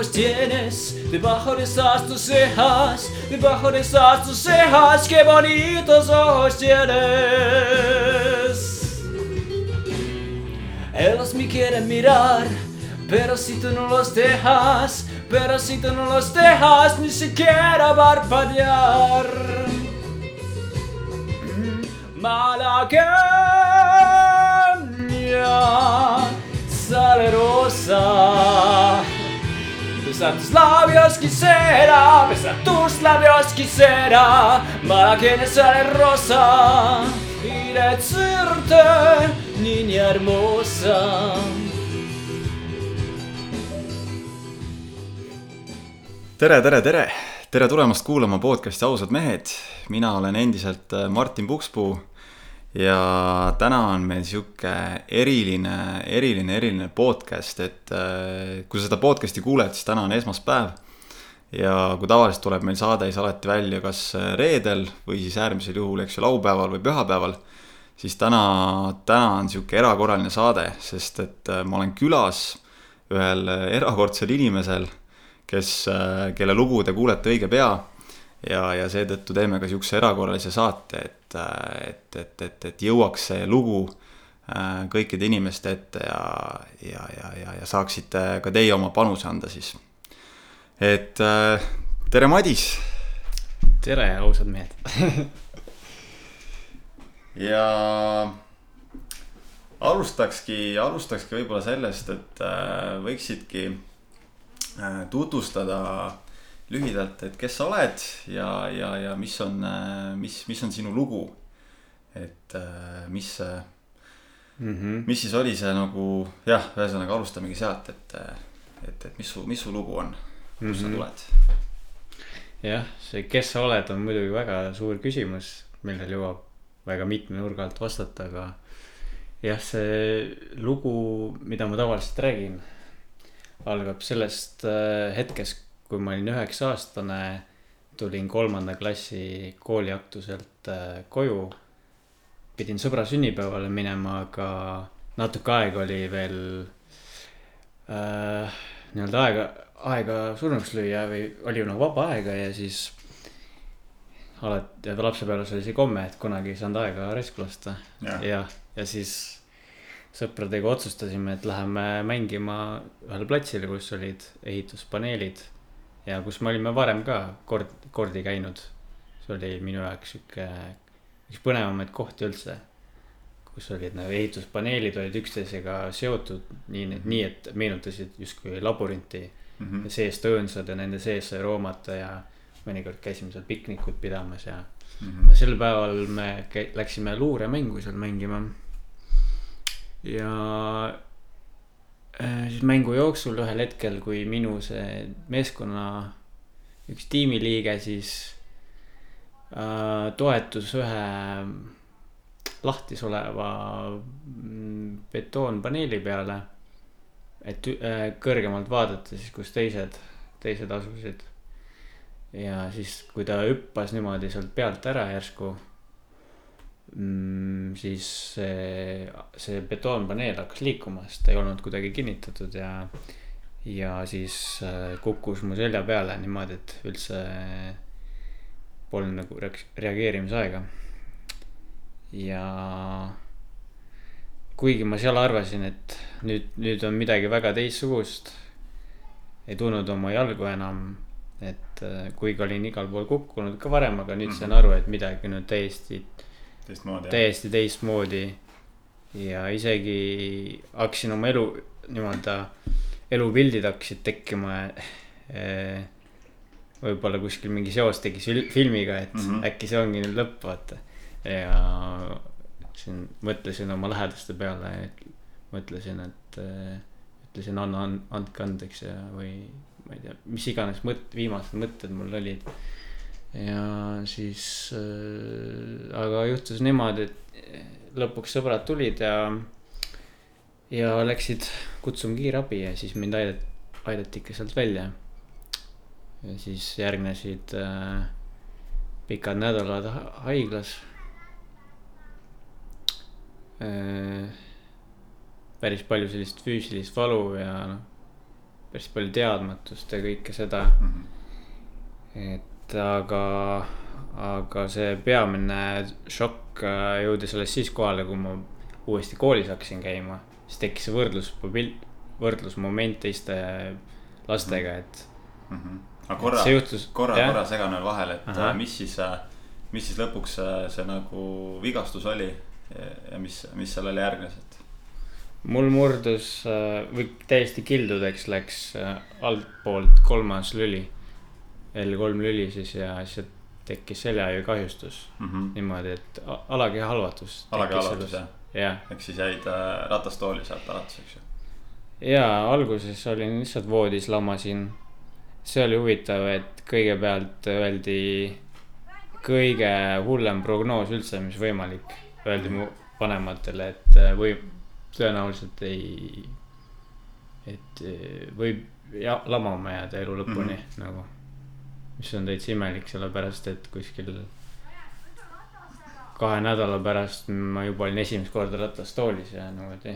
Ojos tienes, debajo de esas tus cejas, debajo de esas tus cejas, qué bonitos ojos tienes. Ellos me quieren mirar, pero si tú no los dejas, pero si tú no los dejas ni siquiera parpadear. Malagueña, salerosa. Besar tus labios quisiera, besar tus labios quisiera, malagueña sale rosa y decirte, niña hermosa. tere, tere, tere, tere tulemast kuulama podcasti Ausad mehed. mina olen endiselt äh, Martin Pukspuu ja täna on meil sihuke eriline, eriline, eriline podcast, et äh, kui sa seda podcast'i kuuled, siis täna on esmaspäev. ja kui tavaliselt tuleb meil saade siis alati välja kas äh, reedel või siis äärmisel juhul, eks ju, laupäeval või pühapäeval siis täna, täna on sihuke erakorraline saade, sest et äh, ma olen külas ühel äh, erakordsel inimesel, kes, kelle lugu te kuulete õige pea. ja, ja seetõttu teeme ka siukse erakorralise saate, et, et, et, et, et jõuaks see lugu äh, kõikide inimeste ette ja, ja, ja, ja, ja saaksite ka teie oma panuse anda siis. et äh, tere, Madis tere, ausad mehed. ja alustakski, alustakski võib-olla sellest, et äh, võiksidki äh, tutvustada lühidalt, et kes sa oled ja, ja, ja mis on, mis, mis on sinu lugu. et äh, mis, Mhm. mis siis oli see nagu jah, ühesõnaga alustamegi sealt, et, et, et mis su, mis su lugu on, kust sa Mhm. tuled? jah, see, kes sa oled, on muidugi väga suur küsimus, millele jõuab väga mitme nurga alt vastata, aga jah, see lugu, mida ma tavaliselt räägin, algab sellest äh, hetkest, kui ma olin üheksa aastane, tulin kolmanda klassi kooliaktuselt äh, koju. pidin sõbra sünnipäevale minema, aga natuke aega oli veel äh, nii-öelda aega, aega surnuks lüüa või oli nagu vaba aega ja siis alati, lapsepõlves oli see komme, et kunagi ei saanud aega raisku lasta. Jah. ja, ja siis sõpradega otsustasime, et läheme mängima ühele platsile, kus olid ehituspaneelid ja kus me olime varem ka kord, kordi käinud. see oli minu jaoks sihuke, üks põnevamaid kohti üldse. kus olid nagu ehituspaneelid olid üksteisega seotud nii, nii et meenutasid justkui laborinti Mhm. ja seest õõnsad ja nende sees sai roomata ja mõnikord käisime seal piknikut pidamas ja Mhm. sel päeval me läksime luuremängu seal mängima. ja siis mängu jooksul ühel hetkel, kui minu see meeskonna üks tiimiliige siis äh, toetus ühe lahtis oleva mm, betoonpaneeli peale. et äh, kõrgemalt vaadata siis, kus teised, teised asusid ja siis, kui ta hüppas niimoodi sealt pealt ära järsku mm,. siis see, see betoonpaneel hakkas liikuma, sest ta ei olnud kuidagi kinnitatud ja. ja siis äh, kukkus mu selja peale niimoodi, et üldse polnud nagu reageerimisaega. ja kuigi ma seal arvasin, et nüüd, nüüd on midagi väga teistsugust. ei tundnud oma jalgu enam et äh, kuigi olin igal pool kukkunud ka varem, aga nüüd sain aru, et midagi on täiesti, teistmoodi täiesti teistmoodi. ja isegi hakkasin oma elu nii-öelda, elupildid hakkasid tekkima. võib-olla kuskil mingi seos tekkis fil- filmiga, et mm. -hmm. äkki see ongi nüüd lõpp, vaata. ja siin mõtlesin oma lähedaste peale, et mõtlesin, et äh, ütlesin anna, andke andeks ja, või ma ei tea, mis iganes mõt-, viimased mõtted mul olid. Ja siis äh,, aga juhtus niimoodi, et lõpuks sõbrad tulid ja, ja läksid kutsuma kiirabi ja siis mind aidati, aidati ikka sealt välja. ja siis järgnesid äh, pikad nädalad ha- haiglas äh,. päris palju sellist füüsilist valu ja noh, päris palju teadmatust ja kõike seda mm. -hmm. et aga, aga see peamine šokk äh, jõudis alles siis kohale, kui ma uuesti koolis hakkasin käima. siis tekkis see võrdlus, võrdlusmoment teiste lastega, et Mm -hmm. aga korra see, korra, korra segan veel vahele, et äh, mis siis, mis siis lõpuks äh, see nagu vigastus oli ja, ja mis, mis sellele järgnes, et mul murdus äh, või täiesti kildudeks läks äh, altpoolt kolmas lüli. L3 lüli siis ja siis tekkis seljaaju kahjustus mm -hmm. niimoodi, et alakeha halvatus. alakeha halvatus jah, jah, ehk siis jäid äh, ratastooli sealt alates, eks ju. ja alguses olin lihtsalt voodis, lamasin. see oli huvitav, et kõigepealt öeldi kõige hullem prognoos üldse, mis võimalik. Öeldi mu vanematele, et äh, või tõenäoliselt ei, et äh, võib ja, lamama jääda elu lõpuni mm -hmm. nagu. Mis on täitsa imelik, sellepärast et kuskil kahe nädala pärast ma juba olin esimest korda ratastoolis ja niimoodi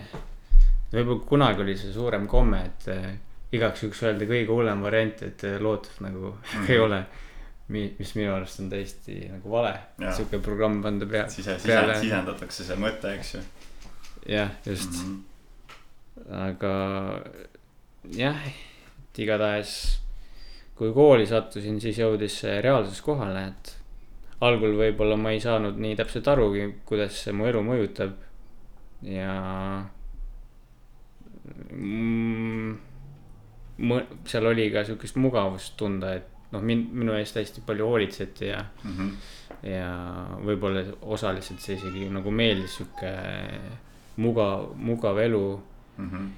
võib-olla kunagi oli see suurem komme, et äh, igaks juhuks öelda kõige hullem variant, et äh, lootust nagu mm -hmm. ei ole. mis minu arust on täiesti nagu vale, sihuke programm panda pea, sise, sise, sisendatakse see mõte, eks ju jah, just mm. -hmm. aga jah, et igatahes kui kooli sattusin, siis jõudis see reaalsus kohale, et algul võib-olla ma ei saanud nii täpselt arugi, kuidas see mu elu mõjutab ja mm, seal oli ka sihukest mugavust tunda, et noh, min-, minu eest hästi palju hoolitseti ja, Mm -hmm. ja võib-olla osaliselt see isegi nagu meeldis sihuke mugav, mugav elu. Mm -hmm.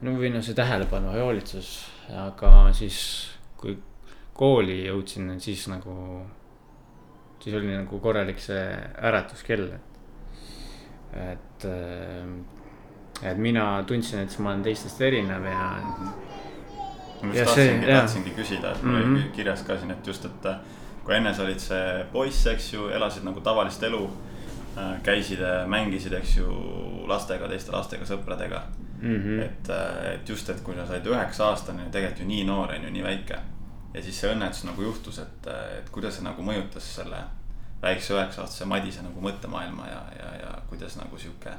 no või noh, see tähelepanu ja hoolitsus, aga siis kui kooli jõudsin, siis nagu, siis oli nagu korralik see äratuskell, et, et, et mina tundsin, et ma olen teistest erinev ja ma just tahtsingi, tahtsingi küsida, et mul oli mm -hmm. kirjas ka siin, et just, et äh, kui enne sa olid see poiss, eks ju, elasid nagu tavalist elu. käisid, mängisid, eks ju, lastega, teiste lastega, sõpradega mm. -hmm. et, et just, et kui sa said üheksa aastane, tegelikult ju nii noor on ju, nii väike. ja siis see õnnetus nagu juhtus, et, et kuidas see nagu mõjutas selle väikse üheksa aastase Madise nagu mõttemaailma ja, ja, ja kuidas nagu sihuke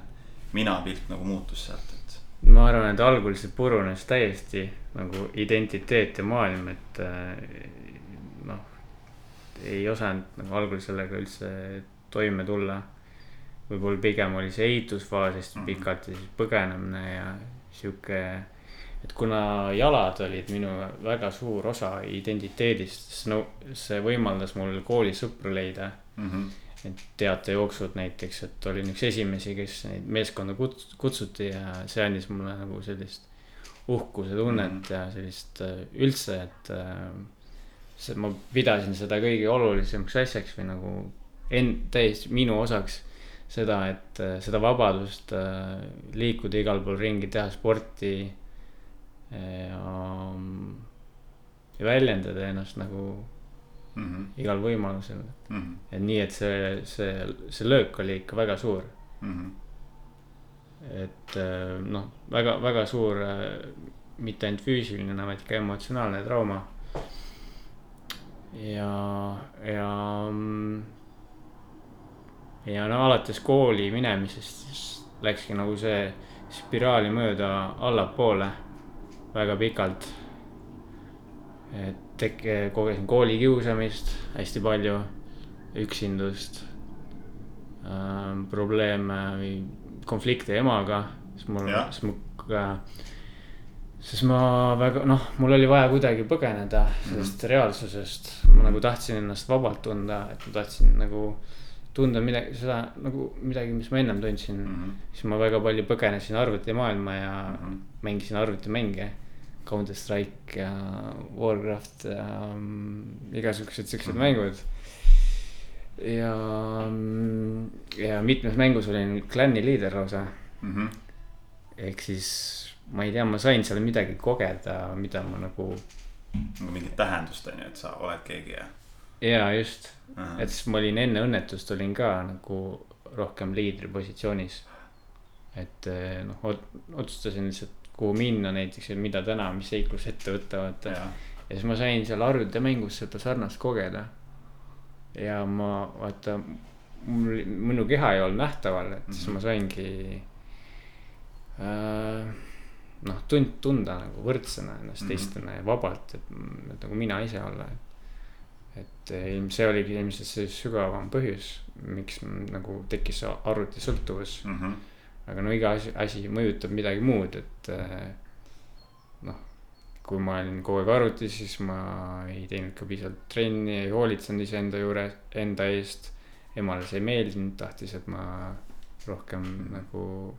minapilt nagu muutus sealt, et. ma arvan, et algul see purunes täiesti nagu identiteet ja maailm, et äh, noh, ei osanud nagu algul sellega üldse toime tulla. Võib-olla pigem oli see ehitusfaas hästi Mhm. pikalt ja siis põgenemine ja sihuke. et kuna jalad olid minu väga suur osa identiteedist, siis no see võimaldas mul koolis sõpru leida Mm -hmm. et teatejooksud näiteks, et olin üks esimesi, kes neid meeskonda kuts-, kutsuti ja see andis mulle nagu sellist uhkuse tunnet mm. -hmm. ja sellist äh, üldse, et äh, see, ma pidasin seda kõige olulisemaks asjaks või nagu en-, täiesti minu osaks. seda, et äh, seda vabadust äh, liikuda igal pool ringi, teha sporti ja, ja väljendada ennast nagu Mm -hmm. igal võimalusel Mm -hmm. et nii, et see, see, see löök oli ikka väga suur, Mm -hmm. et äh, noh, väga, väga suur äh, mitte ainult füüsiline, vaid ka emotsionaalne trauma. ja, ja, ja no alates kooli minemisest siis läkski nagu see spiraali mööda allapoole väga pikalt. et tek-, kogesin koolikiusamist hästi palju, üksindust ähm,, probleeme või konflikte emaga, sest mul sest ma, sest ma väga noh, mul oli vaja kuidagi põgeneda sellest reaalsusest, ma nagu tahtsin ennast vabalt tunda, et ma tahtsin nagu tunda midagi, seda nagu midagi, mis ma ennem tundsin mm. -hmm. siis ma väga palju põgenesin arvutimaailma ja mm. -hmm. mängisin arvutimänge. Counter Strike ja Warcraft ja mm, igasugused siuksed Mhm. mängud. ja, ja mitmes mängus olin klanni liider lausa, Mm -hmm. ehk siis ma ei tea, ma sain seal midagi kogeda, mida ma nagu nagu mingit tähendust on ju, et sa oled keegi ja. ja just. Et siis ma olin enne õnnetust olin ka nagu rohkem liidri positsioonis. et eh, noh, otsustasin lihtsalt kuhu minna näiteks ja mida täna, mis seiklus ette võtta, vaata. ja siis ma sain seal arvutimängus seda sarnast kogeda. ja ma vaata, mul, minu keha ei olnud nähtaval, et siis Mhm. ma saingi äh, noh, tund-, tunda nagu võrdsena ennast Mhm. teistena ja vabalt, et, et nagu mina ise olla. et ilm- see oligi ilmselt see sügavam põhjus, miks nagu tekkis see arvutisõltuvus Mhm. aga no iga asi, asi mõjutab midagi muud, et äh, noh, kui ma olin kogu aeg arvutis, siis ma ei teinud ka piisavalt trenni, ei hoolitsenud iseenda juures, enda eest. emale see ei meeldinud, tahtis, et ma rohkem nagu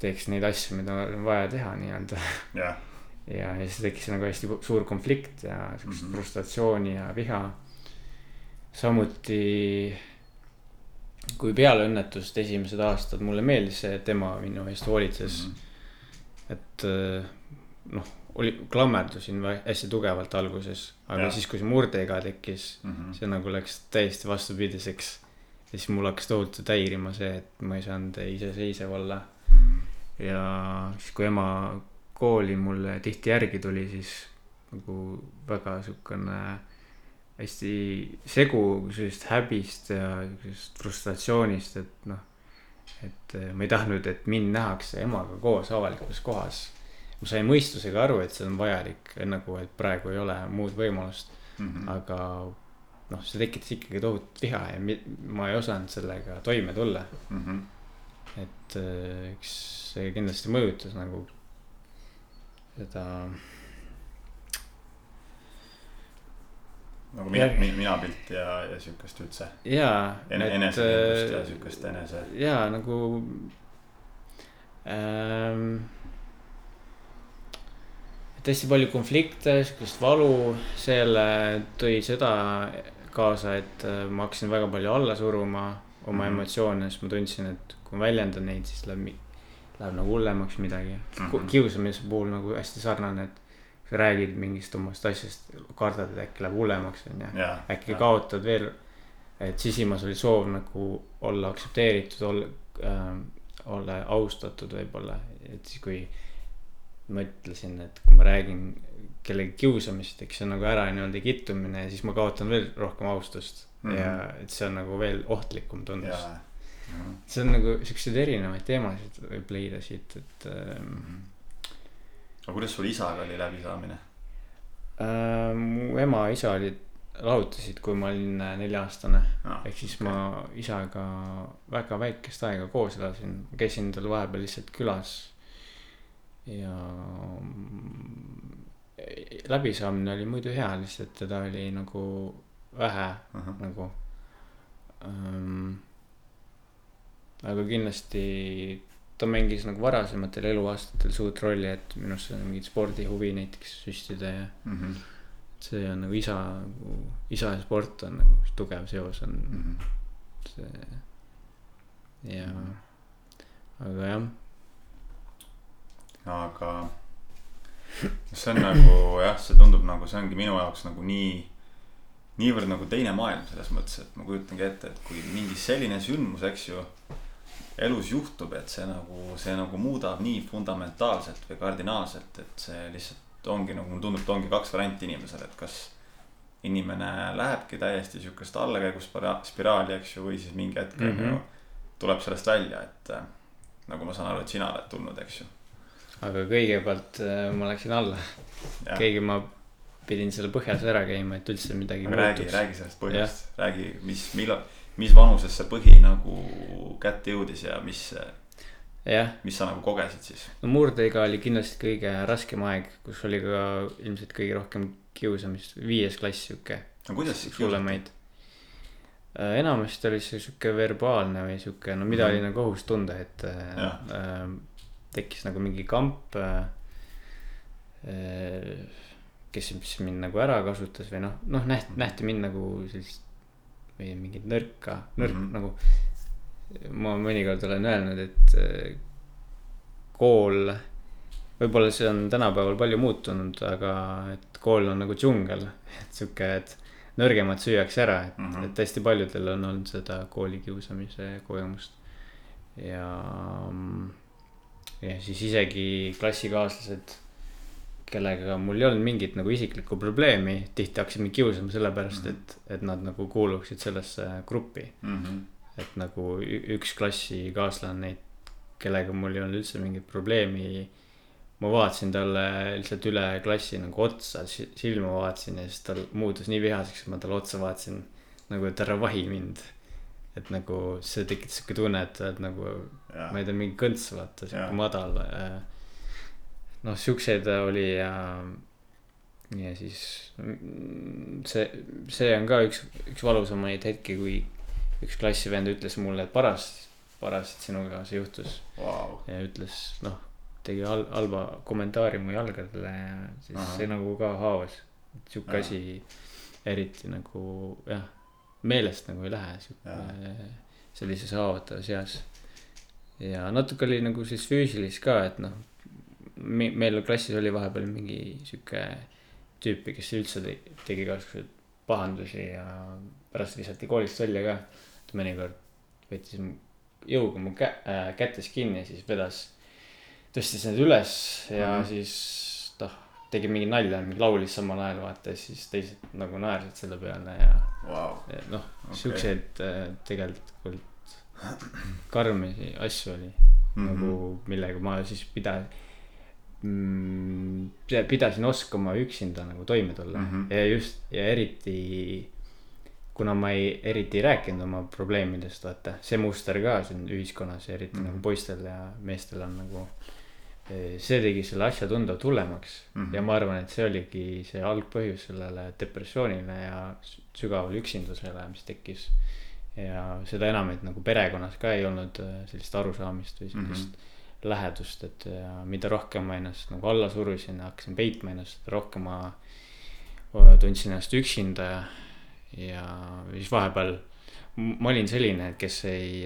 teeks neid asju, mida on vaja teha nii-öelda. jah, ja, ja siis tekkis nagu hästi suur konflikt ja siukest mm. -hmm. frustratsiooni ja viha. samuti kui peale õnnetust esimesed aastad mulle meeldis see, et ema minu eest hoolitses mm.. et äh, noh, oli, klammerdusin hästi tugevalt alguses, aga ja. siis, kui see murdeiga tekkis, Mhm. see nagu läks täiesti vastupidiseks. ja siis mul hakkas tohutult häirima see, et ma ei saanud iseseisev olla Mhm. ja siis, kui ema kooli mulle tihti järgi tuli, siis nagu väga siukene hästi segu sellisest häbist ja sellisest frustratsioonist, et noh. et eh, ma ei tahtnud, et mind nähakse emaga koos avalikus kohas. ma sain mõistusega aru, et see on vajalik, nagu, et praegu ei ole muud võimalust, Mhm. aga noh, see tekitas ikkagi tohutut viha ja ma ei osanud sellega toime tulla Mhm. et äh, eks see kindlasti mõjutas nagu seda, nagu mina Jah., minapilti ja, ja siukest üldse. jaa. ene-, enesekindlust ja siukest enese. jaa, nagu ähm,. et hästi palju konflikte, sihukest valu, selle tõi seda kaasa, et äh, ma hakkasin väga palju alla suruma oma mm. emotsioone, siis ma tundsin, et kui ma väljendan neid, siis läheb, läheb nagu hullemaks midagi mm. Mhm. -hmm. kiusamise puhul nagu hästi sarnane, et sa räägid mingist omast asjast, kardad, et äkki läheb hullemaks, onju. jaa. äkki kaotad veel, et sisimas oli soov nagu olla aktsepteeritud, olla äh,, olla austatud võib-olla, et siis kui mõtlesin, et kui ma räägin kellegi kiusamisest, eks see on nagu ära nii-öelda kittumine ja siis ma kaotan veel rohkem austust mm. Mhm. -hmm. ja et see on nagu veel ohtlikum tundus. jaa. See on nagu siukseid erinevaid teemasid võib leida siit, et ähm, aga kuidas sul isaga oli läbisaamine? äh, mu ema ja isa olid, lahutasid, kui ma olin äh, nelja-aastane Ah, ehk siis ma isaga väga väikest aega koos elasin, käisin tal vahepeal lihtsalt külas. ja mm, läbisaamine oli muidu hea, lihtsalt teda oli nagu vähe nagu ähm,. Aga kindlasti ta mängis nagu varasematel eluaastatel suurt rolli, et minu arust see on mingit spordihuvi näiteks süstida ja Mhm. see on nagu isa isa ja sport on nagu tugev seos on Mhm. see. ja, aga jah, aga see on nagu jah, see tundub nagu see ongi minu jaoks nagu nii, niivõrd nagu teine maailm selles mõttes, et ma kujutangi ette, et kui mingi selline sündmus, eks ju. Elus juhtub, et see nagu, see nagu muudab nii fundamentaalselt või kardinaalselt, et see lihtsalt ongi nagu mulle tundub, et ongi kaks varianti inimesel, et kas. inimene lähebki täiesti sihukest allakäiguspiraali, eks ju, või siis mingi hetk on Mhm. ju tuleb sellest välja, et äh, nagu ma saan aru, et sina oled tulnud, eks ju. aga kõigepealt äh, ma läksin alla, keegi ma pidin selle põhjas ära käima, et üldse midagi räägi, räägi sellest põhjast, räägi, mis, millal, mis vanuses see põhi nagu kätte jõudis ja mis, mis sa nagu kogesid siis? no murdeiga oli kindlasti kõige raskem aeg, kus oli ka ilmselt kõige rohkem kiusamist, viies klass sihuke, no kuidas siis kiusati? hullemaid. enamasti oli see sihuke verbaalne või sihuke, no mida Mhm. oli nagu õhus tunda, et Jah. äh, tekkis nagu mingi kamp äh,. Äh, kes siis mind nagu ära kasutas või noh, noh nähti, nähti mind nagu sellist või mingit nõrka, nõrk mm. -hmm. nagu. ma mõnikord olen öelnud, et äh, kool, võib-olla see on tänapäeval palju muutunud, aga et kool on nagu džungel, et sihuke, et nõrgemad süüakse ära, et mm. -hmm. et hästi paljudel on olnud seda koolikiusamise kogemust. ja mm, ja siis isegi klassikaaslased kellega mul ei olnud mingit nagu isiklikku probleemi, tihti hakkasid mind kiusama sellepärast mm, -hmm. et, et nad nagu kuuluksid sellesse gruppi mm. -hmm. et nagu üks klassikaaslane, kellega mul ei olnud üldse mingit probleemi. ma vaatasin talle lihtsalt üle klassi nagu otsa, silma vaatasin ja siis ta muutus nii vihaseks, et ma talle otsa vaatasin nagu, et ära vahi mind. et nagu see tekitas sihuke tunne, et oled nagu, ma ei tea, mingi kõnts vaata, sihuke madal äh, noh, siukseid oli ja, ja siis mm, see, see on ka üks, üks valusamaid hetki, kui üks klassivend ütles mulle, et parast, parast, sinuga see juhtus wow.. ja ütles, noh, tegi hal-, halba kommentaari mu jalgadele ja siis Aha. see nagu ka haavas. sihuke asi eriti nagu jah, meelest nagu ei lähe sihuke sellises haavatavas eas. ja natuke oli nagu siis füüsilist ka, et noh, meil klassis oli vahepeal mingi sihuke tüüpi, kes üldse tegi, igasuguseid pahandusi ja pärast visati koolist välja ka. ta mõnikord võttis jõuga mu kä- äh,, kätest kinni ja siis vedas, tõstis need üles ja mm -hmm. siis noh, tegi mingi nalja, laulis samal ajal vaata ja siis teised nagu naersid selle peale ja wow.. noh okay., siukseid äh, tegelikult karmi asju oli mm -hmm. nagu, millega ma siis pidasin pidasin oskama üksinda nagu toime tulla mm -hmm. ja just ja eriti kuna ma ei, eriti ei rääkinud oma probleemidest, vaata, see muster ka siin ühiskonnas ja eriti mm -hmm. nagu poistel ja meestel on nagu. E, see tegi selle asja tunduvalt hullemaks mm -hmm. ja ma arvan, et see oligi see algpõhjus sellele depressioonile ja sügavale üksindusele, mis tekkis. ja seda enam, et nagu perekonnas ka ei olnud e, sellist arusaamist või sellist mm. -hmm lähedust, et mida rohkem ma ennast nagu alla surusin ja hakkasin peitma ennast, rohkem ma tundsin ennast üksinda ja, ja siis vahepeal ma olin selline, kes ei,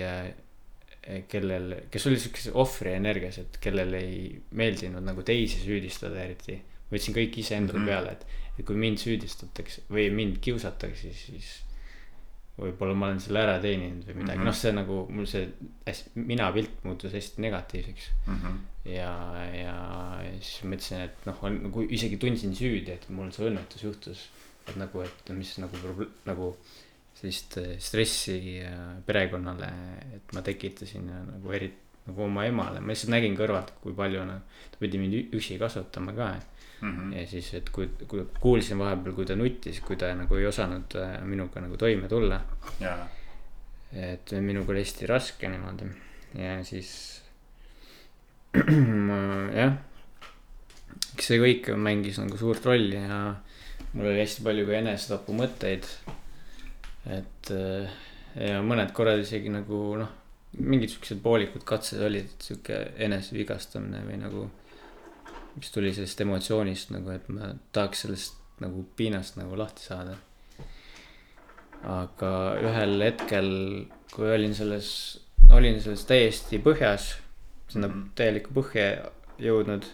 kellel, kes oli sihukeses ohvri energias, et kellel ei meeldinud nagu teisi süüdistada eriti. võtsin kõik iseendale mm -hmm. peale, et, et kui mind süüdistatakse või mind kiusatakse, siis võib-olla ma olen selle ära teeninud või midagi mm -hmm., noh, see nagu mul see hästi, mina pilt muutus hästi negatiivseks mm. -hmm. ja, ja siis mõtlesin, et noh, nagu isegi tundsin süüdi, et mul see õnnetus juhtus. et nagu, et mis nagu, nagu sellist äh, stressi äh, perekonnale, et ma tekitasin ja nagu eriti nagu oma emale, ma lihtsalt nägin kõrvalt, kui palju noh, ta pidi mind üksi kasvatama ka mm. -hmm. ja siis, et kui, kui kuulsin vahepeal, kui ta nuttis, kui ta nagu ei osanud äh, minuga nagu toime tulla. et minuga oli hästi raske niimoodi ja siis ma jah, eks see kõik mängis nagu suurt rolli ja mul oli hästi palju ka enesetapumõtteid. et äh, ja mõned korrad isegi nagu noh, mingid siuksed poolikud katsed olid, sihuke enesevigastamine või nagu mis tuli sellest emotsioonist nagu, et ma tahaks sellest nagu piinast nagu lahti saada. aga ühel hetkel, kui olin selles, olin selles täiesti põhjas, sinna mm -hmm. täielikku põhja jõudnud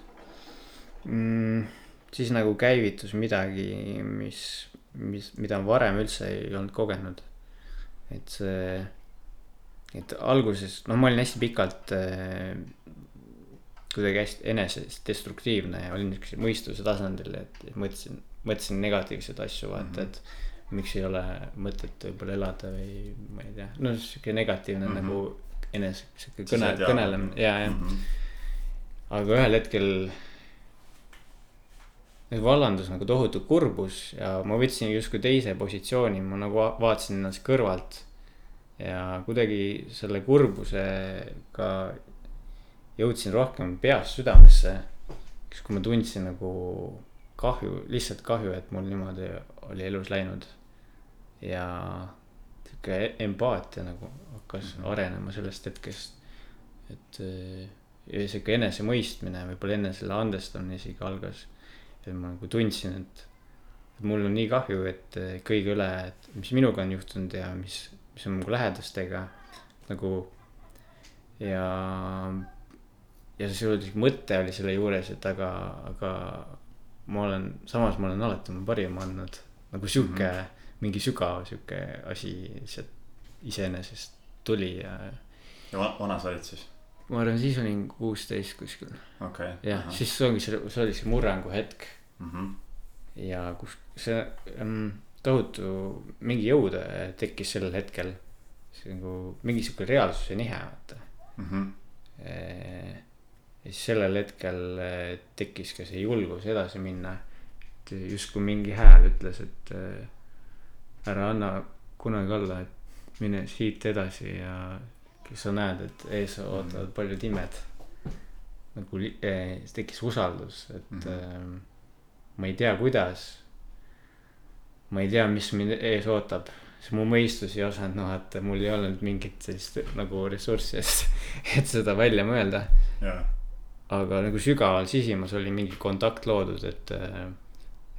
mm,. siis nagu käivitus midagi, mis, mis, mida ma varem üldse ei olnud kogenud. et see, et alguses, noh, ma olin hästi pikalt äh, kuidagi hästi enesedestruktiivne ja olin niisuguse mõistuse tasandil, et mõtlesin, mõtlesin negatiivseid asju, vaata mm, -hmm. et miks ei ole mõtet võib-olla elada või ma ei tea, no sihuke negatiivne mm -hmm. nagu enese, sihuke kõne, kõnelemine ja, ja mm. -hmm. aga ühel hetkel nagu vallandus nagu tohutu kurbus ja ma võtsin justkui teise positsiooni, ma nagu vaatasin ennast kõrvalt. ja kuidagi selle kurbusega jõudsin rohkem peast südamesse. siis, kui ma tundsin nagu kahju, lihtsalt kahju, et mul niimoodi oli elus läinud. ja sihuke empaatia nagu hakkas mm -hmm. arenema sellest hetkest. et ja sihuke enesemõistmine, võib-olla enne selle andestamine isegi algas. et ma nagu tundsin, et, et mul on nii kahju, et kõige üle, et mis minuga on juhtunud ja mis, mis on mu lähedastega nagu ja ja see mõte oli selle juures, et aga, aga ma olen, samas ma olen alati oma parima andnud. nagu sihuke mm, -hmm. mingi sügav sihuke asi lihtsalt iseenesest tuli ja. ja vana sa olid siis? ma arvan, siis olin kuusteist kuskil. okei. jah, siis ongi see, see oli see murrangu hetk Mhm. ja kus see mm, tohutu mingi jõud äh, tekkis sellel hetkel. see nagu mingi sihuke reaalsuse nihe, vaata. Mhm. Ja siis sellel hetkel eh, tekkis ka see julgus edasi minna. et justkui mingi hääl ütles, et eh, ära anna kunagi alla, et mine siit edasi ja sa näed, et ees ootavad paljud imed. nagu eh, tekkis usaldus, et Mhm. mm. ma ei tea, kuidas. ma ei tea, mis mind ees ootab, siis mu mõistus ei osanud, noh, et mul ei olnud mingit sellist nagu ressurssi, et, et seda välja mõelda. Aga nagu sügaval sisimas oli mingi kontakt loodud, et,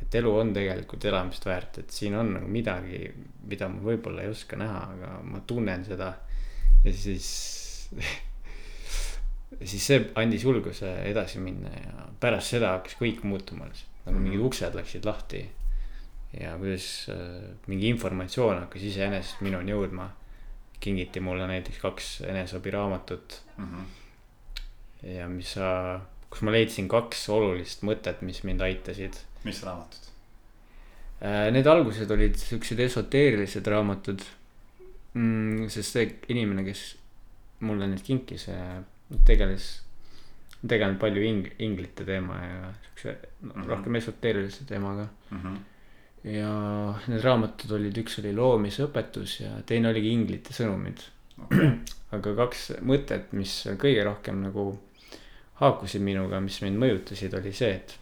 et elu on tegelikult elamist väärt, et siin on nagu midagi, mida ma võib-olla ei oska näha, aga ma tunnen seda. ja siis, siis see andis julguse edasi minna ja pärast seda hakkas kõik muutuma lihtsalt, nagu mingid uksed läksid lahti. ja kuidas äh, mingi informatsioon hakkas iseenesest minuni jõudma. kingiti mulle näiteks kaks eneseabiraamatut Mhm. Ja mis sa, kus ma leidsin kaks olulist mõtet, mis mind aitasid. mis raamatud? Need algused olid siuksed esoteerilised raamatud mm,. sest see inimene, kes mulle need kinkis, tegeles, tegelenud palju ing-, inglite teema ja siukse no, Mhm. rohkem esoteerilise teemaga. Mhm. ja need raamatud olid, üks oli loomisõpetus ja teine oligi inglite sõnumid. okei, aga kaks mõtet, mis kõige rohkem nagu haakusid minuga, mis mind mõjutasid, oli see, et.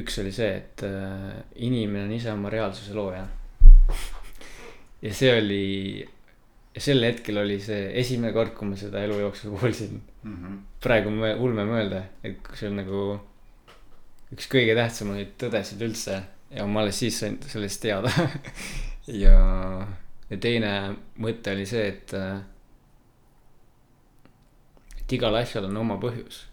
üks oli see, et äh, inimene on ise oma reaalsuse looja. ja see oli, sel hetkel oli see esimene kord, kui ma seda elu jooksul kuulsin. Mhm. praegu on ulme mõelda, et see on nagu üks kõige tähtsamaid tõdesid üldse ja ma alles siis sain sellest teada. ja, ja teine mõte oli see, et, et igal asjal on oma põhjus.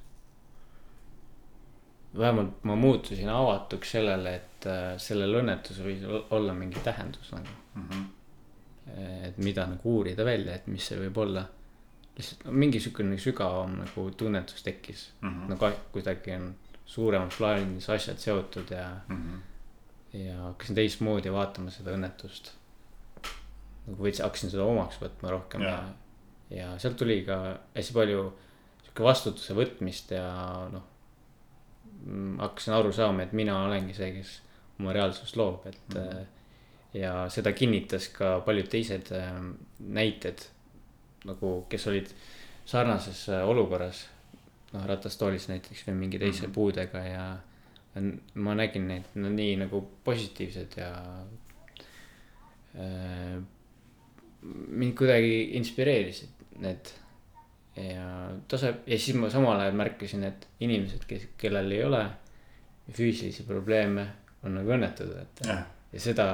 vähemalt ma muutusin avatuks sellele, et äh, sellel õnnetusel võis ol- olla mingi tähendus nagu. Mhm. et mida nagu uurida välja, et mis see võib olla. lihtsalt no, mingi siukene sügavam nagu tunnetus tekkis Mhm. no ka kuidagi on suuremas plaanis asjad seotud ja, Mhm. ja hakkasin teistmoodi vaatama seda õnnetust. nagu veits hakkasin seda omaks võtma rohkem ja, ja, ja sealt tuli ka hästi palju sihuke vastutuse võtmist ja noh. hakkasin aru saama, et mina olengi see, kes oma reaalsust loob, et mm.. ja seda kinnitas ka paljud teised äh, näited nagu, kes olid sarnases äh, olukorras. noh, ratastoolis näiteks või mingi teise mm. puudega ja ma nägin neid no, nii nagu positiivsed ja äh, mind kuidagi inspireerisid need ja tase ja siis ma samal ajal märkasin, et inimesed, kes, kellel ei ole füüsilisi probleeme, on nagu õnnetud, et jah, ja seda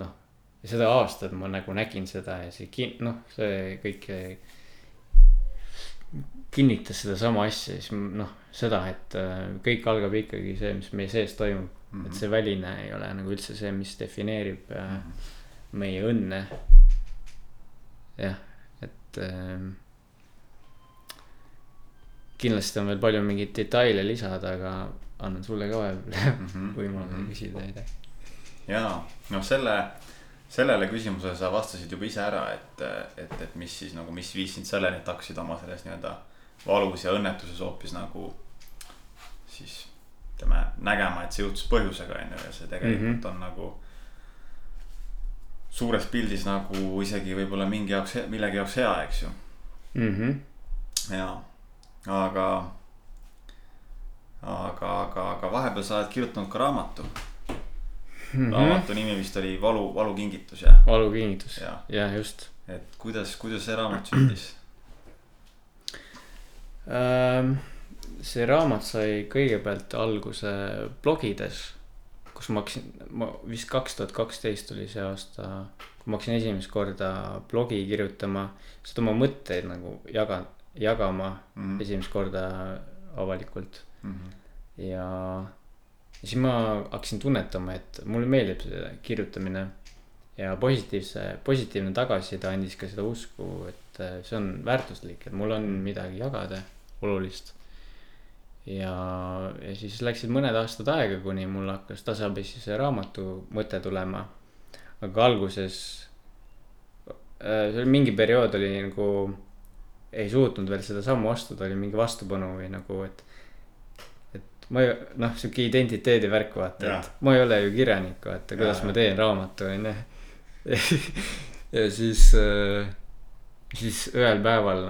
noh, ja seda aastat ma nagu nägin seda ja see kin-, noh, see kõik kinnitas sedasama asja, siis noh, seda, et äh, kõik algab ikkagi see, mis meie sees toimub mm. -hmm. et see väline ei ole nagu üldse see, mis defineerib äh, meie õnne. jah, et äh, kindlasti on veel palju mingeid detaile lisada, aga annan sulle ka vahepeal Mhm. võimaluse Mhm. küsida midagi. jaa, noh, selle, sellele küsimusele sa vastasid juba ise ära, et, et, et mis siis nagu, mis viis sind selleni, et hakkasid oma selles nii-öelda valus ja õnnetuses hoopis nagu siis ütleme, nägema, et see juhtus põhjusega, on ju, ja see tegelikult mm. -hmm. on nagu suures pildis nagu isegi võib-olla mingi jaoks, millegi jaoks hea, eks ju. mhmh, jaa, aga, aga, aga, aga vahepeal sa oled kirjutanud ka raamatu. Mhm. raamatu nimi vist oli Valu, valukingitus jah, valukingitus Jaa., jah, just et kuidas, kuidas see raamat sündis? ähm,. see raamat sai kõigepealt alguse blogides, kus ma hakkasin, ma vist kaks tuhat kaksteist oli see aasta, kui ma hakkasin esimest korda blogi kirjutama, seda oma mõtteid nagu jaga, jagama Mhm. esimest korda avalikult Mhm. ja, ja siis ma hakkasin tunnetama, et mulle meeldib see kirjutamine. ja positiivse, positiivne tagasiside andis ka seda usku, et äh, see on väärtuslik, et mul on midagi jagada olulist. ja, ja siis läksid mõned aastad aega, kuni mul hakkas tasapisi see raamatu mõte tulema. aga alguses, see oli mingi periood oli nagu, ei suutnud veel seda sammu astuda, oli mingi vastupanu või nagu, et ma ei, noh, sihuke identiteedi värk, vaata, et ma ei ole ju kirjanik, vaata, kuidas ja, ma teen raamatu, onju. ja siis, äh, siis ühel päeval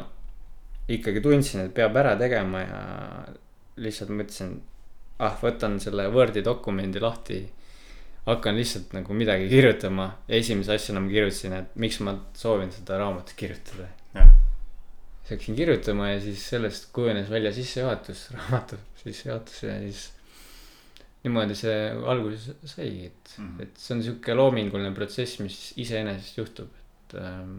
ikkagi tundsin, et peab ära tegema ja lihtsalt mõtlesin, ah, võtan selle Wordi dokumendi lahti. hakkan lihtsalt nagu midagi kirjutama ja esimese asjana ma kirjutasin, et miks ma soovin seda raamatut kirjutada siis hakkasin kirjutama ja siis sellest kujunes välja sissejuhatus, raamatu sissejuhatus ja siis niimoodi see alguse saigi, et mm, -hmm. et see on sihuke loominguline protsess, mis iseenesest juhtub, et ähm,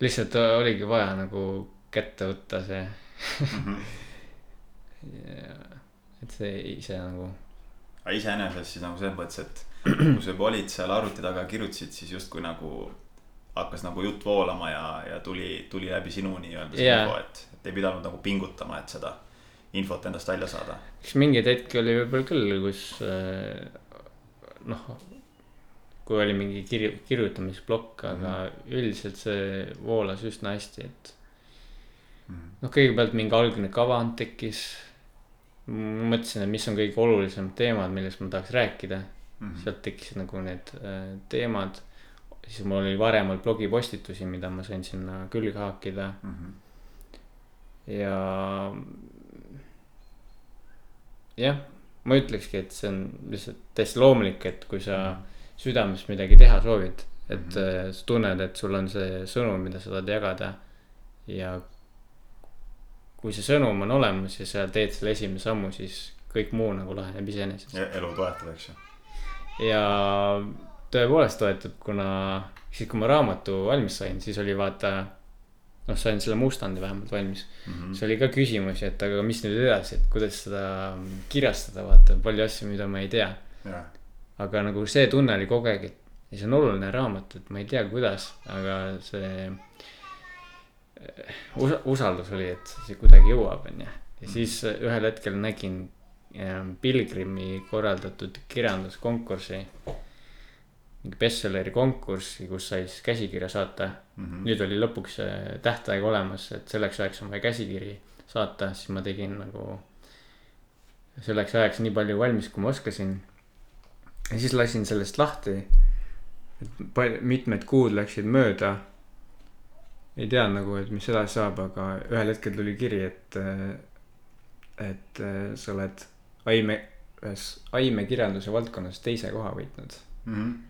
lihtsalt oligi vaja nagu kätte võtta see mm. -hmm. ja, et see ise nagu. aga iseenesest siis nagu selles mõttes, et kui sa juba olid seal arvuti taga, kirjutasid, siis justkui nagu hakkas nagu jutt voolama ja, ja tuli, tuli läbi sinu nii-öelda see yeah. info, et, et ei pidanud nagu pingutama, et seda infot endast välja saada. eks mingeid hetki oli võib-olla küll, kus äh, noh, kui oli mingi kirju-, kirjutamisplokk, aga mm -hmm. üldiselt see voolas üsna hästi, et mm -hmm. noh, kõigepealt mingi algne kavand tekkis. mõtlesin, et mis on kõige olulisemad teemad, millest ma tahaks rääkida mm. -hmm. sealt tekkisid nagu need äh, teemad siis mul oli varem olnud blogipostitusi, mida ma sain sinna külge haakida mm. -hmm. ja. jah, ma ütlekski, et see on lihtsalt täiesti loomulik, et kui sa -hmm. südames midagi teha soovid, et mm -hmm. sa tunned, et sul on see sõnum, mida sa tahad jagada. ja kui see sõnum on olemas ja sa teed selle esimese sammu, siis kõik muu nagu laheneb iseenesest. elu toetab, eks ju. ja tõepoolest toetab, kuna siis, kui ma raamatu valmis sain, siis oli vaata. noh, sain selle mustandi vähemalt valmis mm. -hmm. siis oli ka küsimusi, et aga mis nüüd edasi, et kuidas seda kirjastada, vaata palju asju, mida ma ei tea yeah.. aga nagu see tunne oli kogu aeg, et ja see on oluline raamat, et ma ei tea, kuidas, aga see us. usaldus oli, et see kuidagi jõuab, onju. ja mhm. siis ühel hetkel nägin Pilgrimi korraldatud kirjanduskonkursi mingi bestselleri konkurssi, kus sai siis käsikirja saata mm. -hmm. nüüd oli lõpuks see tähtaeg olemas, et selleks ajaks on vaja käsikiri saata, siis ma tegin nagu. selleks ajaks nii palju valmis, kui ma oskasin. ja siis lasin sellest lahti. mitmed kuud läksid mööda. ei tea nagu, et mis edasi saab, aga ühel hetkel tuli kiri, et, et sa oled aime, ühes aimekirjanduse valdkonnas teise koha võitnud mm. -hmm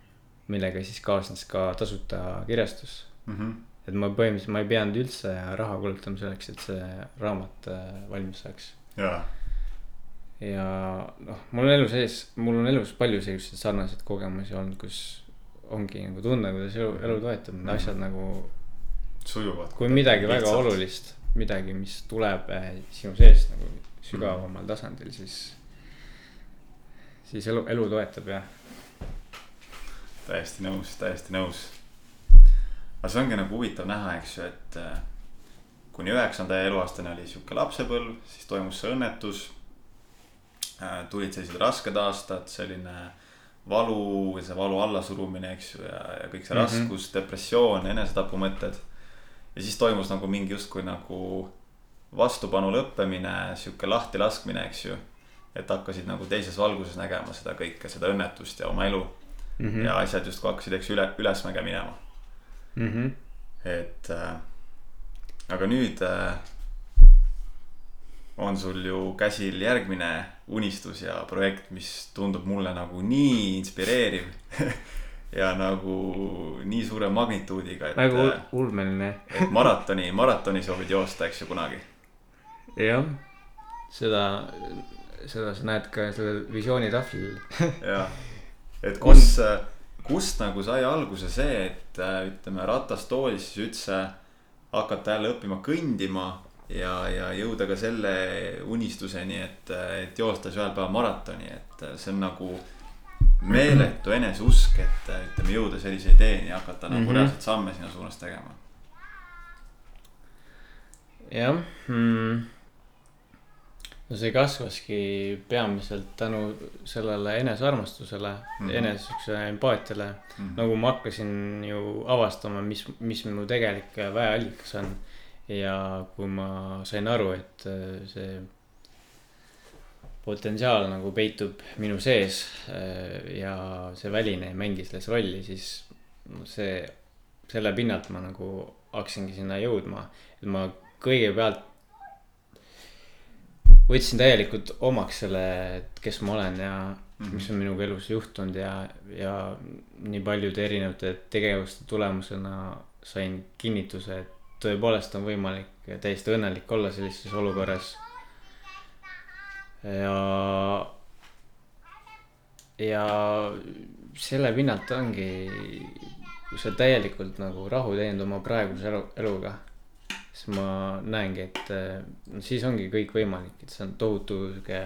millega siis kaasnes ka tasuta kirjastus mm. -hmm. et ma põhimõtteliselt, ma ei pidanud üldse raha kulutama selleks, et see raamat äh, valmis saaks. ja noh, mul on elu sees, mul on elus palju selliseid sarnaseid kogemusi olnud, kus ongi nagu tunne, kuidas elu, elu toetab, mm -hmm. asjad nagu. sujuvad. kui midagi lihtsalt. väga olulist, midagi, mis tuleb äh, sinu seest nagu sügavamal mm -hmm. tasandil, siis, siis elu, elu toetab jah täiesti nõus, täiesti nõus. aga see ongi nagu huvitav näha, eks ju, et äh, kuni üheksanda eluaastani oli sihuke lapsepõlv, siis toimus see õnnetus. Äh, tulid sellised rasked aastad, selline valu või see valu allasurumine, eks ju, ja, ja kõik see mm -hmm. raskus, depressioon, enesetapumõtted. ja siis toimus nagu mingi justkui nagu vastupanu lõppemine, sihuke lahtilaskmine, eks ju. et hakkasid nagu teises valguses nägema seda kõike, seda õnnetust ja oma elu mm. -hmm. ja asjad justkui hakkasid, eks üle, ülesmäge minema mm. -hmm. et äh, aga nüüd äh, on sul ju käsil järgmine unistus ja projekt, mis tundub mulle nagu nii inspireeriv ja nagu nii suure magnituudiga, et. nagu äh, ulmeline et maratoni, maratoni soovid joosta, eks ju, kunagi. jah, seda, seda sa näed ka sellel visioonitahvlil jah et kus, kust nagu sai alguse see, et äh, ütleme ratastoolis siis üldse hakata jälle õppima kõndima ja, ja jõuda ka selle unistuseni, et, et joosta siis ühel päeval maratoni, et see on nagu meeletu eneseusk, et äh, ütleme jõuda sellise ideeni ja hakata nagu Mhm. reaalselt samme sinna suunas tegema. jah mm.. No see kasvaski peamiselt tänu sellele enesearmastusele mm. -hmm. enese siukse empaatiale Mhm. nagu ma hakkasin ju avastama, mis, mis mu tegelik väeallikas on. ja kui ma sain aru, et äh, see potentsiaal nagu peitub minu sees äh, ja see väline ei mängi selles rolli, siis see, selle pinnalt ma nagu hakkasingi sinna jõudma. et ma kõigepealt võtsin täielikult omaks selle, et kes ma olen ja Mhm. mis on minuga elus juhtunud ja, ja nii paljude erinevate tegevuste tulemusena sain kinnituse, et tõepoolest on võimalik täiesti õnnelik olla sellises olukorras. ja, ja selle pinnalt ongi, kui sa täielikult nagu rahu teinud oma praeguse elu, eluga, siis ma näengi, et eh, no siis ongi kõik võimalik, et see on tohutu sihuke